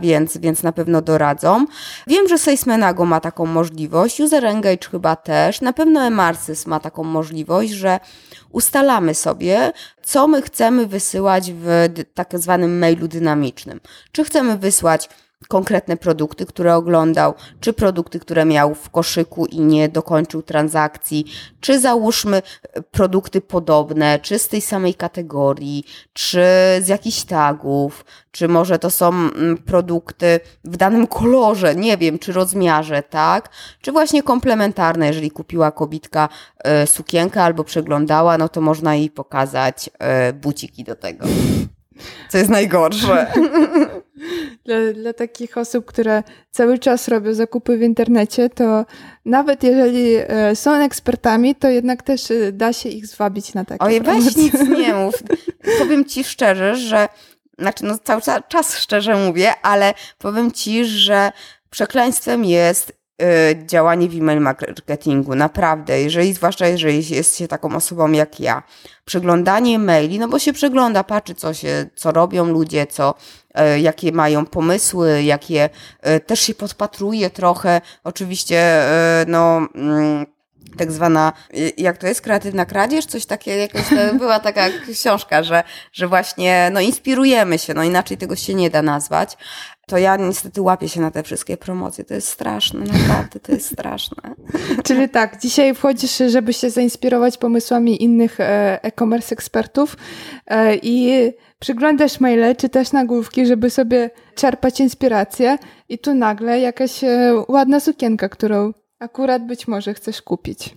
więc, więc na pewno doradzą. Wiem, że SalesManago ma taką możliwość, User Engage chyba też, na pewno Emarsys ma taką możliwość, że ustalamy sobie, co my chcemy wysyłać w tak zwanym mailu dynamicznym. Czy chcemy wysłać konkretne produkty, które oglądał, czy produkty, które miał w koszyku i nie dokończył transakcji, czy załóżmy produkty podobne, czy z tej samej kategorii, czy z jakichś tagów, czy może to są mm, produkty w danym kolorze, nie wiem, czy rozmiarze, tak? Czy właśnie komplementarne, jeżeli kupiła kobitka y, sukienkę albo przeglądała, no to można jej pokazać y, buciki do tego. Co jest najgorsze. [laughs] Dla, dla takich osób, które cały czas robią zakupy w internecie, to nawet jeżeli e, są ekspertami, to jednak też e, da się ich zwabić na takie Oj, weź nic nie [laughs] mów. Powiem ci szczerze, że znaczy no cały czas szczerze mówię, ale powiem ci, że przekleństwem jest działanie w e-mail marketingu. Naprawdę, jeżeli, zwłaszcza jeżeli jest się taką osobą jak ja. Przeglądanie maili, no bo się przegląda, patrzy co się, co robią ludzie, co, y, jakie mają pomysły, jakie y, też się podpatruje trochę. Oczywiście, no, mm, tak zwana, jak to jest, kreatywna kradzież, coś takiego, jakoś [laughs] była taka książka, że, że właśnie, no inspirujemy się, no inaczej tego się nie da nazwać to ja niestety łapię się na te wszystkie promocje. To jest straszne, naprawdę, to jest straszne. [laughs] Czyli tak, dzisiaj wchodzisz, żeby się zainspirować pomysłami innych e, e-commerce ekspertów e, i przyglądasz maile, czytasz nagłówki, żeby sobie czerpać inspirację i tu nagle jakaś e, ładna sukienka, którą akurat być może chcesz kupić.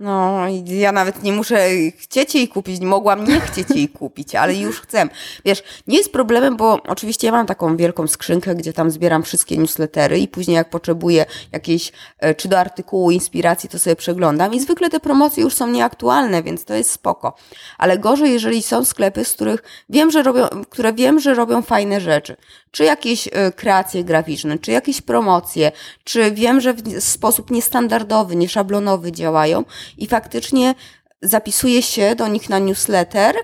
No, ja nawet nie muszę chcieć jej kupić, mogłam nie chcieć jej kupić, ale już chcę. Wiesz, nie jest problemem, bo oczywiście ja mam taką wielką skrzynkę, gdzie tam zbieram wszystkie newslettery i później jak potrzebuję jakiejś, e, czy do artykułu, inspiracji, to sobie przeglądam i zwykle te promocje już są nieaktualne, więc to jest spoko. Ale gorzej, jeżeli są sklepy, z których wiem, że robią, które wiem, że robią fajne rzeczy. Czy jakieś e, kreacje graficzne, czy jakieś promocje, czy wiem, że w sposób niestandardowy, nieszablonowy działają i faktycznie zapisuję się do nich na newsletter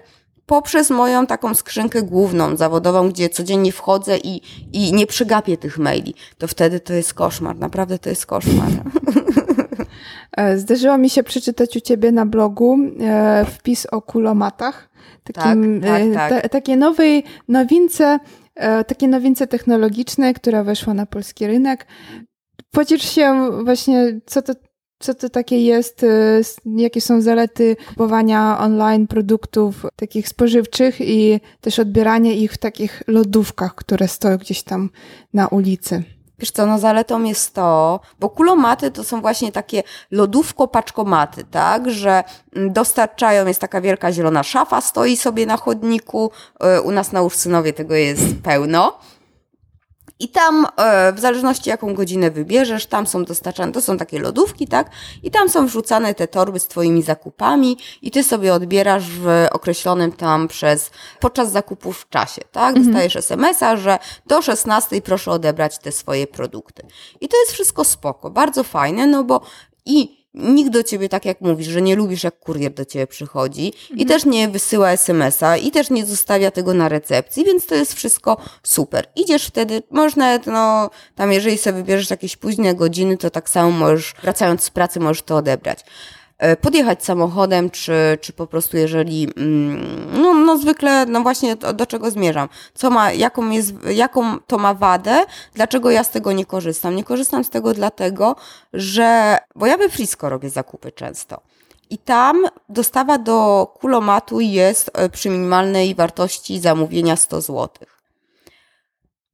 poprzez moją taką skrzynkę główną, zawodową, gdzie codziennie wchodzę i, i nie przygapię tych maili. To wtedy to jest koszmar, naprawdę to jest koszmar. [laughs] E, zdarzyło mi się przeczytać u ciebie na blogu e, wpis o kulomatach. Takim, tak, tak, tak. Ta, takie nowej nowince, takie nowince technologiczne, która weszła na polski rynek. Podziel się właśnie, co to co to takie jest, y, jakie są zalety kupowania online produktów takich spożywczych i też odbierania ich w takich lodówkach, które stoją gdzieś tam na ulicy. Wiesz co, no zaletą jest to, bo kulomaty to są właśnie takie lodówko-paczkomaty, tak, że mm, dostarczają, jest taka wielka zielona szafa, stoi sobie na chodniku, y, u nas na Ursynowie tego jest pełno i tam, e, w zależności jaką godzinę wybierzesz, tam są dostarczane, to są takie lodówki, tak? I tam są wrzucane te torby z twoimi zakupami i ty sobie odbierasz w określonym tam przez, podczas zakupów w czasie, tak? Mhm. Dostajesz SMS-a, że do 16 proszę odebrać te swoje produkty. I to jest wszystko spoko, bardzo fajne, no bo i nikt do ciebie, tak jak mówisz, że nie lubisz, jak kurier do ciebie przychodzi mhm. i też nie wysyła SMS-a i też nie zostawia tego na recepcji, więc to jest wszystko super. Idziesz wtedy, można, no, tam jeżeli sobie wybierzesz jakieś późne godziny, to tak samo możesz, wracając z pracy, możesz to odebrać. E, podjechać samochodem, czy, czy po prostu jeżeli, mm, no, no zwykle, no właśnie do, do czego zmierzam, co ma, jaką jest, jaką to ma wadę, dlaczego ja z tego nie korzystam. Nie korzystam z tego dlatego, że, bo ja we Frisco robię zakupy często. I tam dostawa do kulomatu jest e, przy minimalnej wartości zamówienia 100 zł.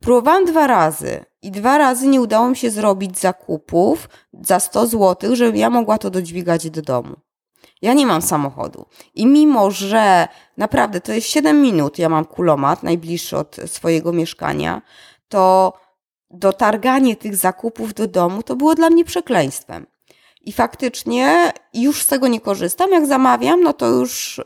Próbowałam dwa razy i dwa razy nie udało mi się zrobić zakupów za 100 zł, żebym ja mogła to dodźwigać do domu. Ja nie mam samochodu. I mimo, że naprawdę to jest 7 minut, ja mam kulomat najbliższy od swojego mieszkania, to dotarganie tych zakupów do domu to było dla mnie przekleństwem. I faktycznie już z tego nie korzystam. Jak zamawiam, no to już y,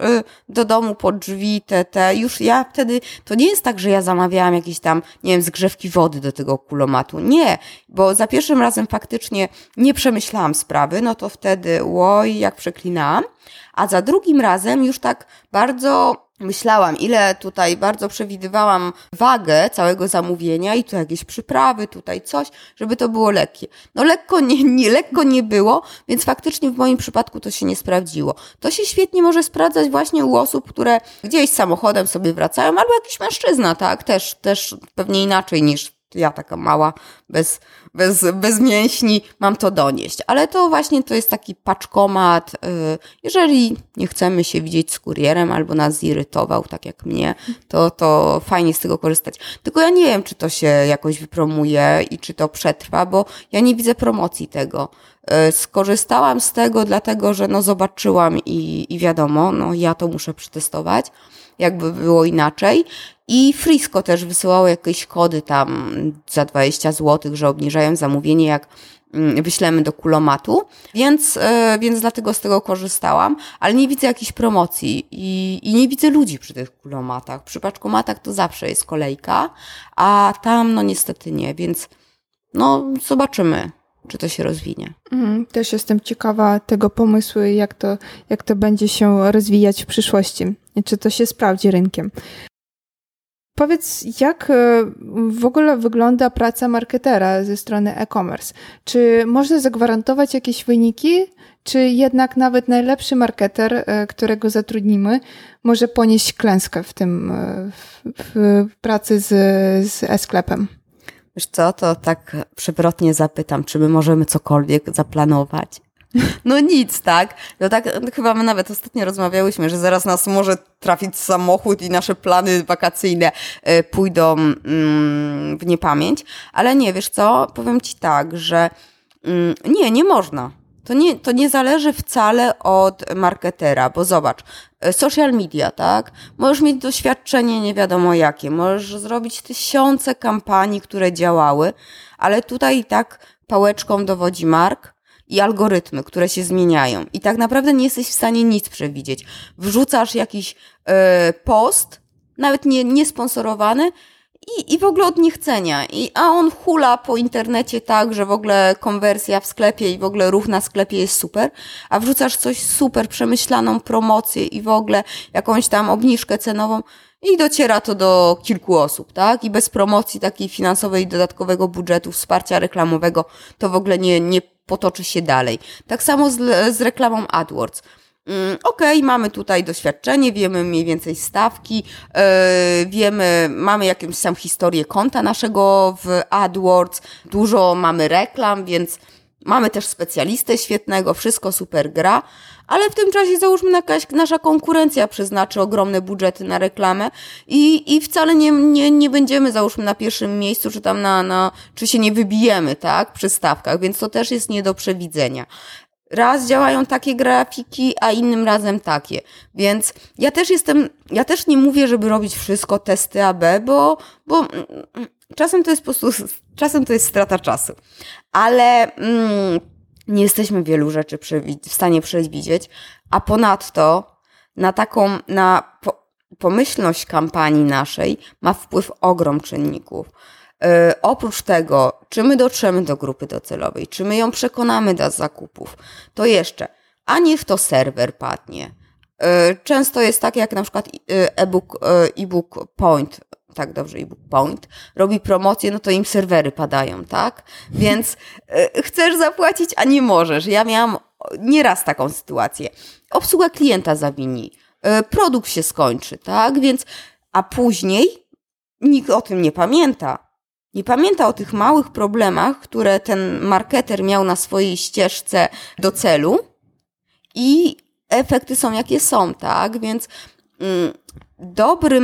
do domu pod drzwi, te, te, już ja wtedy, to nie jest tak, że ja zamawiałam jakieś tam, nie wiem, zgrzewki wody do tego kulomatu. Nie, bo za pierwszym razem faktycznie nie przemyślałam sprawy, no to wtedy, oj, jak przeklinałam. A za drugim razem już tak bardzo myślałam, ile tutaj bardzo przewidywałam wagę całego zamówienia i tu jakieś przyprawy, tutaj coś, żeby to było lekkie. No lekko nie, nie, lekko nie było, więc faktycznie w moim przypadku to się nie sprawdziło. To się świetnie może sprawdzać właśnie u osób, które gdzieś samochodem sobie wracają, albo jakiś mężczyzna, tak, też, też pewnie inaczej niż ja taka mała, bez, bez, bez mięśni, mam to donieść. Ale to właśnie to jest taki paczkomat. Y, jeżeli nie chcemy się widzieć z kurierem albo nas zirytował, tak jak mnie, to, to fajnie z tego korzystać. Tylko ja nie wiem, czy to się jakoś wypromuje i czy to przetrwa, bo ja nie widzę promocji tego. Y, skorzystałam z tego, dlatego że no zobaczyłam i, i wiadomo, no ja to muszę przetestować jakby było inaczej. I Frisco też wysyłało jakieś kody tam za 20 zł, że obniżają zamówienie, jak mm, wyślemy do kulomatu, więc, e, więc dlatego z tego korzystałam, ale nie widzę jakiejś promocji i, i nie widzę ludzi przy tych kulomatach. Przy paczkomatach to zawsze jest kolejka, a tam no niestety nie, więc no zobaczymy czy to się rozwinie. Mhm, też jestem ciekawa tego pomysłu, jak to, jak to będzie się rozwijać w przyszłości czy to się sprawdzi rynkiem. Powiedz, jak e, w ogóle wygląda praca marketera ze strony e-commerce? Czy można zagwarantować jakieś wyniki, czy jednak nawet najlepszy marketer, e, którego zatrudnimy, może ponieść klęskę w tym, e, w, w pracy z, z e-sklepem? Wiesz co, to tak przewrotnie zapytam, czy my możemy cokolwiek zaplanować? [laughs] No nic, tak? No tak, chyba my nawet ostatnio rozmawiałyśmy, że zaraz nas może trafić samochód i nasze plany wakacyjne e, pójdą mm, w niepamięć. Ale nie, wiesz co? Powiem ci tak, że mm, nie, nie można. To nie, to nie zależy wcale od marketera, bo zobacz, e, social media, tak? Możesz mieć doświadczenie nie wiadomo jakie, możesz zrobić tysiące kampanii, które działały, ale tutaj i tak pałeczką dowodzi mark, i algorytmy, które się zmieniają. I tak naprawdę nie jesteś w stanie nic przewidzieć. Wrzucasz jakiś e, post, nawet nie, niesponsorowany, i, i w ogóle od niechcenia. I, a on hula po internecie tak, że w ogóle konwersja w sklepie i w ogóle ruch na sklepie jest super, a wrzucasz coś super, przemyślaną promocję i w ogóle jakąś tam obniżkę cenową i dociera to do kilku osób, tak? I bez promocji takiej finansowej dodatkowego budżetu, wsparcia reklamowego to w ogóle nie, nie potoczy się dalej. Tak samo z, z reklamą AdWords. Mm, okay, mamy tutaj doświadczenie, wiemy mniej więcej stawki, yy, wiemy, mamy jakąś tam historię konta naszego w AdWords, dużo mamy reklam, więc Mamy też specjalistę świetnego, wszystko super gra, ale w tym czasie załóżmy jakaś nasza konkurencja przeznaczy ogromne budżety na reklamę i, i wcale nie, nie, nie będziemy załóżmy na pierwszym miejscu, czy tam na, na, czy się nie wybijemy, tak, przy stawkach, więc to też jest nie do przewidzenia. Raz działają takie grafiki, a innym razem takie. Więc ja też jestem, ja też nie mówię, żeby robić wszystko testy AB, bo, bo mm, czasem to jest po prostu, czasem to jest strata czasu. Ale mm, nie jesteśmy wielu rzeczy w stanie przewidzieć, a ponadto na taką, na po pomyślność kampanii naszej ma wpływ ogrom czynników. Yy, oprócz tego, czy my dotrzemy do grupy docelowej, czy my ją przekonamy do zakupów, to jeszcze, a niech to serwer padnie. Yy, często jest tak, jak na przykład y, e-book, e-book Point tak dobrze ebook Point, robi promocję, no to im serwery padają, tak? Więc chcesz zapłacić, a nie możesz. Ja miałam nieraz taką sytuację. Obsługa klienta zawini, produkt się skończy, tak? Więc, a później nikt o tym nie pamięta. Nie pamięta o tych małych problemach, które ten marketer miał na swojej ścieżce do celu i efekty są jakie są, tak? Więc mm, dobry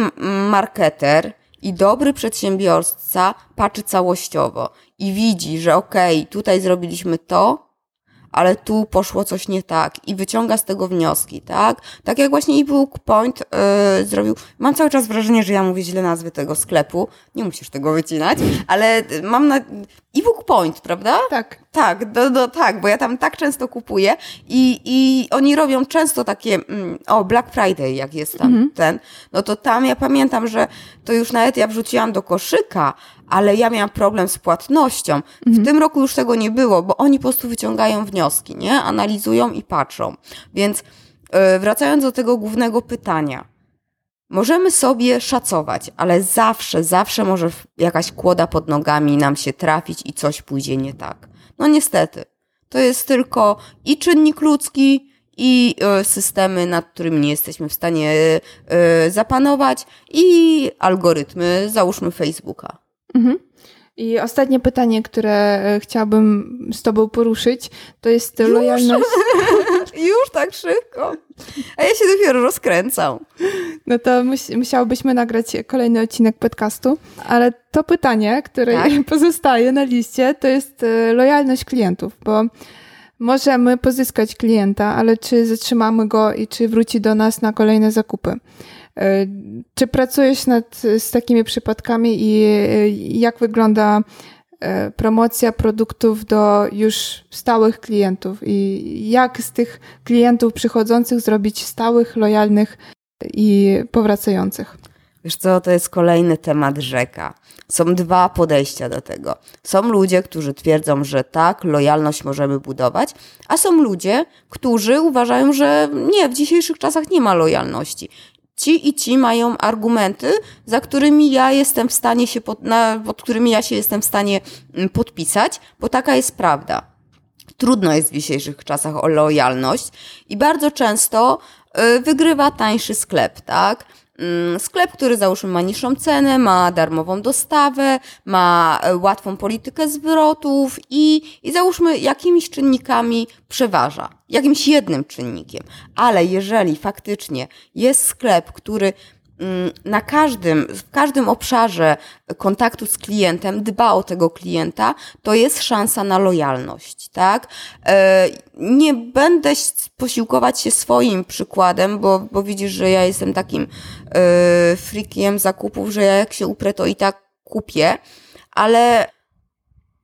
marketer i dobry przedsiębiorca patrzy całościowo i widzi, że okej, okay, tutaj zrobiliśmy to, ale tu poszło coś nie tak i wyciąga z tego wnioski, tak? Tak jak właśnie ebook Point yy, zrobił. Mam cały czas wrażenie, że ja mówię źle nazwy tego sklepu. Nie musisz tego wycinać, ale mam na ebook Point, prawda? Tak. Tak, do, do, tak, bo ja tam tak często kupuję i, i oni robią często takie, mm, o, Black Friday, jak jest tam mhm. ten, no to tam ja pamiętam, że to już nawet ja wrzuciłam do koszyka, ale ja miałam problem z płatnością. Mhm. W tym roku już tego nie było, bo oni po prostu wyciągają wnioski, nie? Analizują i patrzą. Więc yy, wracając do tego głównego pytania. Możemy sobie szacować, ale zawsze, zawsze może jakaś kłoda pod nogami nam się trafić i coś pójdzie nie tak. No niestety. To jest tylko i czynnik ludzki, i e, systemy, nad którymi nie jesteśmy w stanie e, zapanować, i algorytmy, załóżmy Facebooka. Mhm. I ostatnie pytanie, które e, chciałabym z Tobą poruszyć, to jest Już? lojalność. [laughs] Już tak szybko. A ja się dopiero rozkręcam. No to mus musiałobyśmy nagrać kolejny odcinek podcastu, ale to pytanie, które tak? [laughs] pozostaje na liście, to jest e, lojalność klientów, bo możemy pozyskać klienta, ale czy zatrzymamy go i czy wróci do nas na kolejne zakupy? E, czy pracujesz nad, z takimi przypadkami i e, jak wygląda e, promocja produktów do już stałych klientów i jak z tych klientów przychodzących zrobić stałych, lojalnych i powracających? Wiesz co, to jest kolejny temat rzeka. Są dwa podejścia do tego. Są ludzie, którzy twierdzą, że tak, lojalność możemy budować, a są ludzie, którzy uważają, że nie, w dzisiejszych czasach nie ma lojalności ci i ci mają argumenty, za którymi ja jestem w stanie się, pod, na, pod którymi ja się jestem w stanie mm, podpisać, bo taka jest prawda. Trudno jest w dzisiejszych czasach o lojalność i bardzo często y, wygrywa tańszy sklep, tak? Mm, sklep, który załóżmy ma niższą cenę, ma darmową dostawę, ma e, łatwą politykę zwrotów i, i załóżmy jakimiś czynnikami przeważa, jakimś jednym czynnikiem. Ale jeżeli faktycznie jest sklep, który na każdym, w każdym obszarze kontaktu z klientem dba o tego klienta, to jest szansa na lojalność, tak? E, nie będę posiłkować się swoim przykładem, bo, bo widzisz, że ja jestem takim e, frikiem zakupów, że ja jak się uprę, to i tak kupię, ale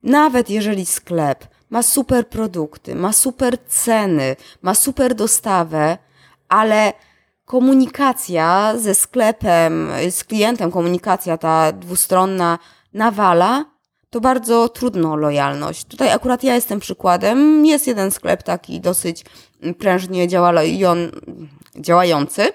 nawet jeżeli sklep ma super produkty, ma super ceny, ma super dostawę, ale komunikacja ze sklepem, z klientem, komunikacja ta dwustronna nawala, to bardzo trudno lojalność. Tutaj akurat ja jestem przykładem. Jest jeden sklep taki dosyć prężnie działający,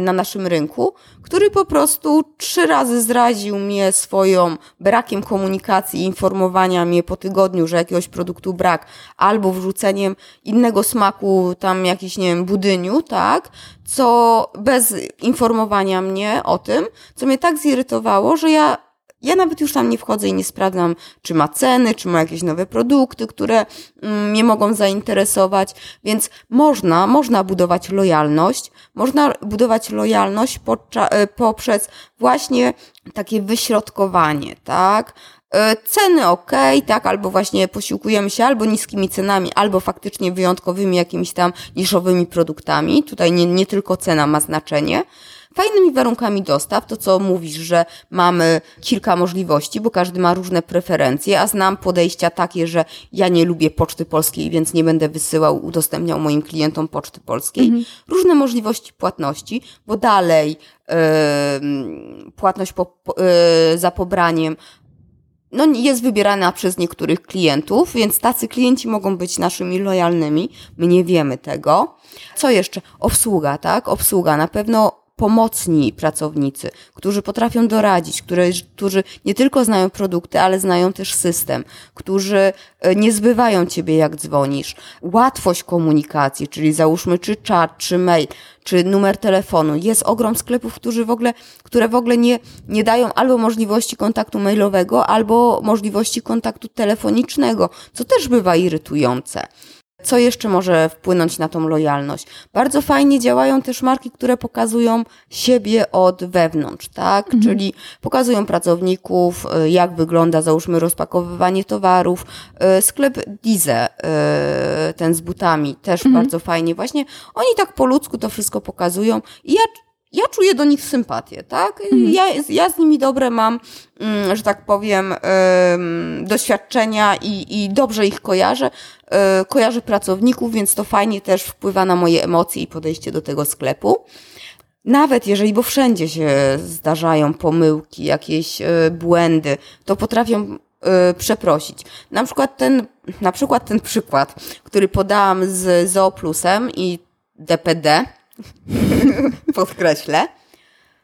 na naszym rynku, który po prostu trzy razy zraził mnie swoją brakiem komunikacji, informowania mnie po tygodniu, że jakiegoś produktu brak, albo wrzuceniem innego smaku, tam jakiś, nie wiem, budyniu, tak, co bez informowania mnie o tym, co mnie tak zirytowało, że ja Ja nawet już tam nie wchodzę i nie sprawdzam, czy ma ceny, czy ma jakieś nowe produkty, które mm, mnie mogą zainteresować, więc można, można budować lojalność, można budować lojalność e, poprzez właśnie takie wyśrodkowanie, tak? E, ceny ok, tak, albo właśnie posiłkujemy się albo niskimi cenami, albo faktycznie wyjątkowymi jakimiś tam niszowymi produktami. Tutaj nie, nie tylko cena ma znaczenie fajnymi warunkami dostaw, to co mówisz, że mamy kilka możliwości, bo każdy ma różne preferencje, a znam podejścia takie, że ja nie lubię Poczty Polskiej, więc nie będę wysyłał, udostępniał moim klientom Poczty Polskiej. Mhm. Różne możliwości płatności, bo dalej yy, płatność po, yy, za pobraniem no, jest wybierana przez niektórych klientów, więc tacy klienci mogą być naszymi lojalnymi. My nie wiemy tego. Co jeszcze? Obsługa, tak? Obsługa. Na pewno pomocni pracownicy, którzy potrafią doradzić, które, którzy nie tylko znają produkty, ale znają też system, którzy e, nie zbywają ciebie jak dzwonisz. Łatwość komunikacji, czyli załóżmy czy czat, czy mail, czy numer telefonu. Jest ogrom sklepów, którzy w ogóle, które w ogóle nie, nie dają albo możliwości kontaktu mailowego, albo możliwości kontaktu telefonicznego, co też bywa irytujące. Co jeszcze może wpłynąć na tą lojalność? Bardzo fajnie działają też marki, które pokazują siebie od wewnątrz, tak? Mhm. Czyli pokazują pracowników, y, jak wygląda, załóżmy, rozpakowywanie towarów. Y, sklep Dize, y, ten z butami, też mhm. bardzo fajnie. Właśnie oni tak po ludzku to wszystko pokazują. I ja ja czuję do nich sympatię, tak? Mhm. Ja, ja z nimi dobre mam, mm, że tak powiem, doświadczenia i, i dobrze ich kojarzę. E, kojarzę pracowników, więc to fajnie też wpływa na moje emocje i podejście do tego sklepu. Nawet jeżeli, bo wszędzie się zdarzają pomyłki, jakieś e, błędy, to potrafią e, przeprosić. Na przykład ten, na przykład ten przykład, który podałam z Zooplusem i DPD, [laughs] podkreślę.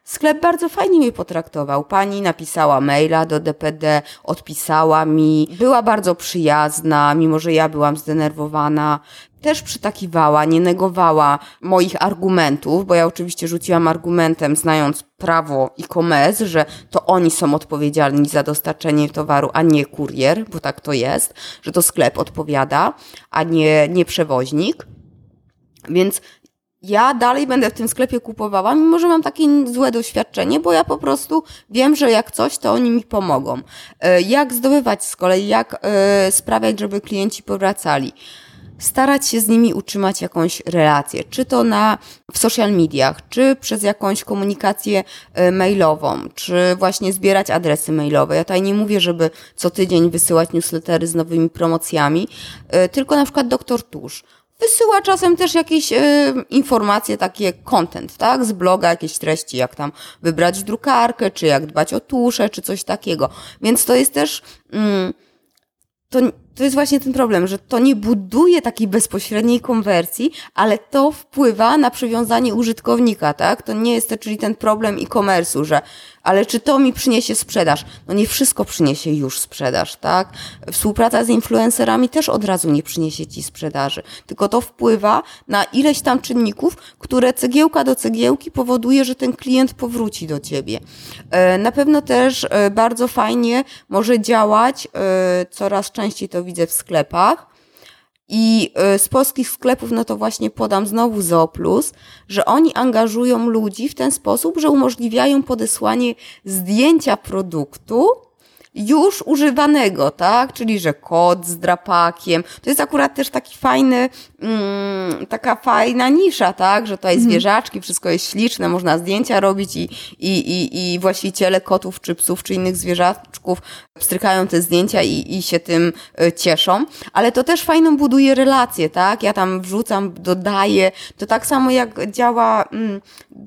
Sklep bardzo fajnie mnie potraktował. Pani napisała maila do DPD, odpisała mi, była bardzo przyjazna, mimo że ja byłam zdenerwowana. Też przytakiwała, nie negowała moich argumentów, bo ja oczywiście rzuciłam argumentem, znając prawo e-commerce, że to oni są odpowiedzialni za dostarczenie towaru, a nie kurier, bo tak to jest, że to sklep odpowiada, a nie, nie przewoźnik. Więc ja dalej będę w tym sklepie kupowała, mimo że mam takie złe doświadczenie, bo ja po prostu wiem, że jak coś, to oni mi pomogą. E, jak zdobywać z kolei, jak e, sprawiać, żeby klienci powracali starać się z nimi utrzymać jakąś relację, czy to na, w social mediach, czy przez jakąś komunikację e, mailową, czy właśnie zbierać adresy mailowe. Ja tutaj nie mówię, żeby co tydzień wysyłać newslettery z nowymi promocjami, tylko na przykład doktor Tusz wysyła czasem też jakieś y, informacje, takie content, tak, z bloga, jakieś treści, jak tam wybrać drukarkę, czy jak dbać o tusze, czy coś takiego. Więc to jest też, mm, to, to jest właśnie ten problem, że to nie buduje takiej bezpośredniej konwersji, ale to wpływa na przywiązanie użytkownika, tak? To nie jest to, czyli ten problem e-commerce'u, że ale czy to mi przyniesie sprzedaż? No nie wszystko przyniesie już sprzedaż, tak? Współpraca z influencerami też od razu nie przyniesie ci sprzedaży, tylko to wpływa na ileś tam czynników, które cegiełka do cegiełki powoduje, że ten klient powróci do ciebie. E, na pewno też e, bardzo fajnie może działać, e, coraz częściej to widzę w sklepach, i y, z polskich sklepów, no to właśnie podam znowu Zooplus, że oni angażują ludzi w ten sposób, że umożliwiają podesłanie zdjęcia produktu już używanego, tak? Czyli, że kod z drapakiem. To jest akurat też taki fajny, mm, taka fajna nisza, tak? Że tutaj mhm. zwierzaczki, wszystko jest śliczne, można zdjęcia robić i, i, i, i właściciele kotów, czy psów, czy innych zwierzaczków pstrykają te zdjęcia i, i się tym y, cieszą. Ale to też fajną buduje relację, tak? Ja tam wrzucam, dodaję. To tak samo jak działa, mm,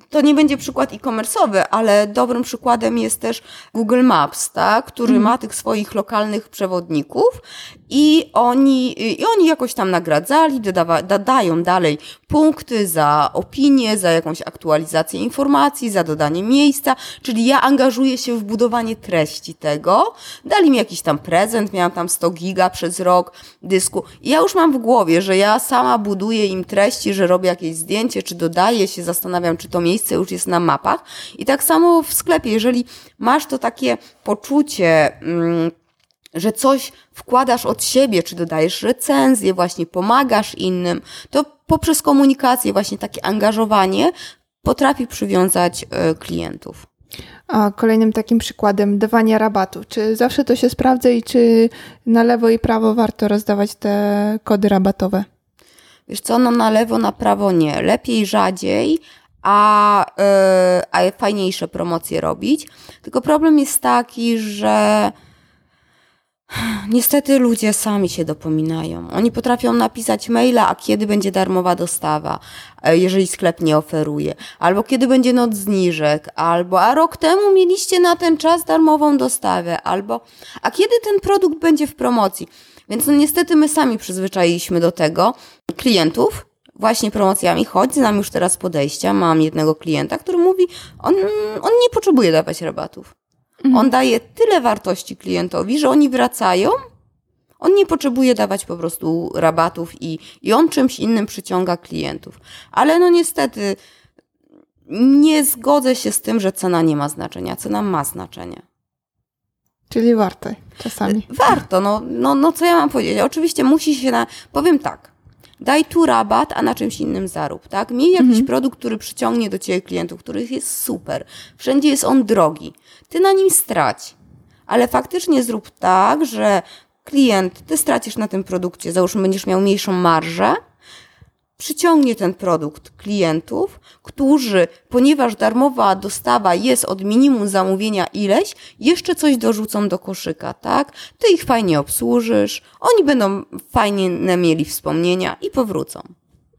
to nie będzie przykład e-commerce'owy, ale dobrym przykładem jest też Google Maps, tak? Który który ma tych swoich lokalnych przewodników i oni, i oni jakoś tam nagradzali, dodawa, dodają dalej punkty za opinię, za jakąś aktualizację informacji, za dodanie miejsca, czyli ja angażuję się w budowanie treści tego. Dali mi jakiś tam prezent, miałam tam 100 giga przez rok dysku. I ja już mam w głowie, że ja sama buduję im treści, że robię jakieś zdjęcie, czy dodaję się, zastanawiam, czy to miejsce już jest na mapach. I tak samo w sklepie, jeżeli masz to takie poczucie, mm, że coś wkładasz od siebie, czy dodajesz recenzję, właśnie pomagasz innym, to poprzez komunikację, właśnie takie angażowanie potrafi przywiązać e, klientów. A kolejnym takim przykładem dawania rabatu. Czy zawsze to się sprawdza i czy na lewo i prawo warto rozdawać te kody rabatowe? Wiesz co, no na lewo, na prawo nie. Lepiej rzadziej, a, yy, a fajniejsze promocje robić. Tylko problem jest taki, że Niestety ludzie sami się dopominają. Oni potrafią napisać maila, a kiedy będzie darmowa dostawa, e, jeżeli sklep nie oferuje, albo kiedy będzie noc zniżek, albo a rok temu mieliście na ten czas darmową dostawę, albo a kiedy ten produkt będzie w promocji. Więc no niestety my sami przyzwyczailiśmy do tego klientów, właśnie promocjami, choć znam już teraz podejścia. Mam jednego klienta, który mówi, on, on nie potrzebuje dawać rabatów. Mhm. On daje tyle wartości klientowi, że oni wracają. On nie potrzebuje dawać po prostu rabatów i, i on czymś innym przyciąga klientów. Ale no niestety nie zgodzę się z tym, że cena nie ma znaczenia. Cena ma znaczenie. Czyli warto czasami. Warto, no, no, no co ja mam powiedzieć? Oczywiście musi się na. Powiem tak. Daj tu rabat, a na czymś innym zarób, tak? Miej jakiś mhm. produkt, który przyciągnie do ciebie klientów, których jest super. Wszędzie jest on drogi ty na nim strać. Ale faktycznie zrób tak, że klient, ty stracisz na tym produkcie, załóżmy, będziesz miał mniejszą marżę, przyciągnie ten produkt klientów, którzy, ponieważ darmowa dostawa jest od minimum zamówienia ileś, jeszcze coś dorzucą do koszyka, tak? Ty ich fajnie obsłużysz, oni będą fajnie mieli wspomnienia i powrócą.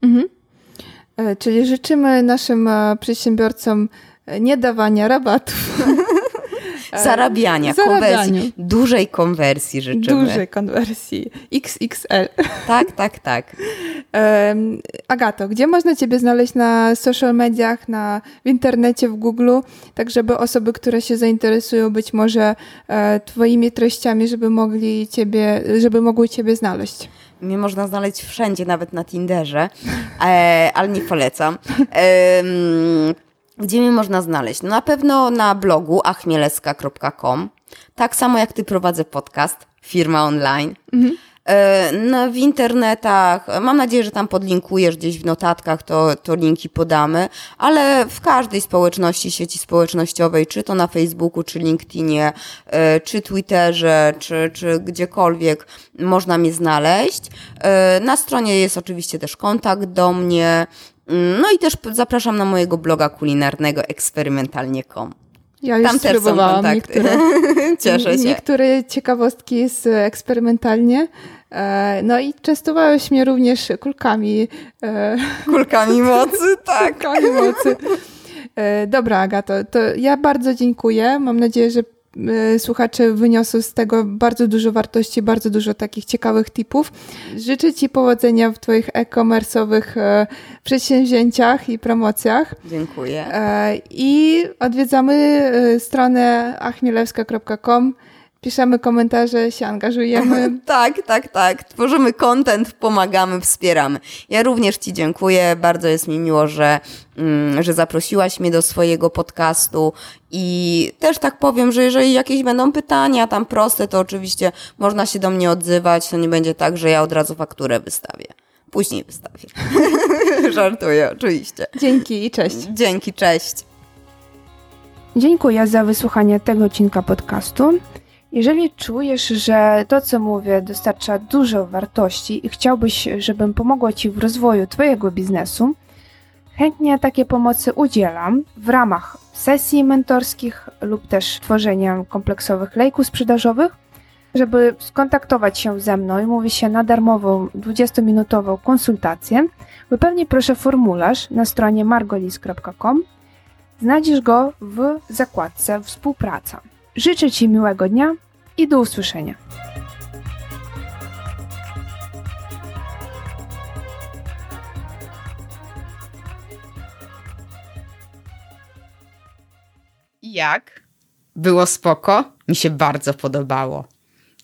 Mhm. E, czyli życzymy naszym e, przedsiębiorcom e, nie dawania rabatów. [laughs] Zarabiania, konwersji, dużej konwersji życzymy. Dużej konwersji, XXL. Tak, tak, tak. Agato, gdzie można Ciebie znaleźć na social mediach, na, w internecie, w Google, tak żeby osoby, które się zainteresują być może e, Twoimi treściami, żeby mogli Ciebie, żeby mogły Ciebie znaleźć? Mnie można znaleźć wszędzie, nawet na Tinderze, e, ale nie polecam. E, gdzie mnie można znaleźć? No na pewno na blogu achmieleska.com. Tak samo jak ty prowadzę podcast, firma online. Mhm. No, w internetach, mam nadzieję, że tam podlinkujesz gdzieś w notatkach, to, to linki podamy, ale w każdej społeczności, sieci społecznościowej, czy to na Facebooku, czy LinkedInie, e, czy Twitterze, czy, czy gdziekolwiek można mnie znaleźć. E, na stronie jest oczywiście też kontakt do mnie, no i też zapraszam na mojego bloga kulinarnego eksperymentalnie.com. Ja już Tam też są kontakty. Niektóre, [laughs] Cieszę się. Niektóre ciekawostki z eksperymentalnie. E, no i częstowałeś mnie również kulkami. E, [laughs] kulkami [laughs] mocy, tak. Kulkami mocy. E, dobra, Agato, to ja bardzo dziękuję. Mam nadzieję, że Y, słuchacze wyniosą z tego bardzo dużo wartości, bardzo dużo takich ciekawych tipów. Życzę Ci powodzenia w Twoich e-commerce'owych e, przedsięwzięciach i promocjach. Dziękuję. E, I odwiedzamy e, stronę achmielewska.com piszemy komentarze, się angażujemy. [laughs] tak, tak, tak. Tworzymy content, pomagamy, wspieramy. Ja również Ci dziękuję. Bardzo jest mi miło, że, mm, że zaprosiłaś mnie do swojego podcastu i też tak powiem, że jeżeli jakieś będą pytania tam proste, to oczywiście można się do mnie odzywać. To nie będzie tak, że ja od razu fakturę wystawię. Później wystawię. [laughs] Żartuję, oczywiście. Dzięki i cześć. Dzięki, cześć. Dziękuję za wysłuchanie tego odcinka podcastu. Jeżeli czujesz, że to, co mówię, dostarcza dużo wartości i chciałbyś, żebym pomogła Ci w rozwoju Twojego biznesu, chętnie takie pomocy udzielam w ramach sesji mentorskich lub też tworzenia kompleksowych lejków sprzedażowych. Żeby skontaktować się ze mną i mówić się na darmową 20-minutową konsultację, wypełnij proszę formularz na stronie margolis.com. Znajdziesz go w zakładce Współpraca. Życzę Ci miłego dnia i do usłyszenia. Jak? Było spoko? Mi się bardzo podobało.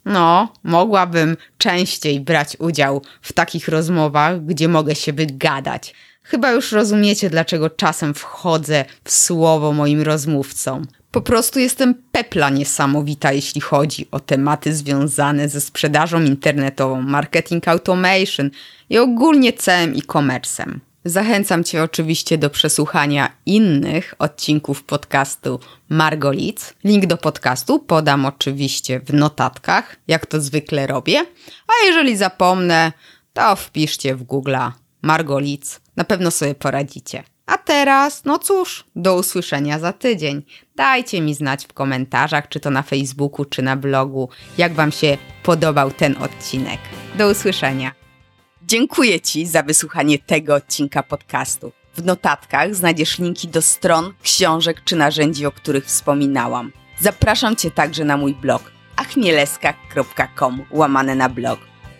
No, mogłabym częściej brać udział w takich rozmowach, gdzie mogę się wygadać. Chyba już rozumiecie, dlaczego czasem wchodzę w słowo moim rozmówcom. Po prostu jestem pepla niesamowita, jeśli chodzi o tematy związane ze sprzedażą internetową, marketing automation i ogólnie całym e-commerce'em. Zachęcam Cię oczywiście do przesłuchania innych odcinków podcastu Margolic. Link do podcastu podam oczywiście w notatkach, jak to zwykle robię. A jeżeli zapomnę, to wpiszcie w Google Margolic. Na pewno sobie poradzicie. A teraz, no cóż, do usłyszenia za tydzień. Dajcie mi znać w komentarzach, czy to na Facebooku, czy na blogu, jak Wam się podobał ten odcinek. Do usłyszenia. Dziękuję Ci za wysłuchanie tego odcinka podcastu. W notatkach znajdziesz linki do stron, książek czy narzędzi, o których wspominałam. Zapraszam Cię także na mój blog achmieleska.com łamane na blog.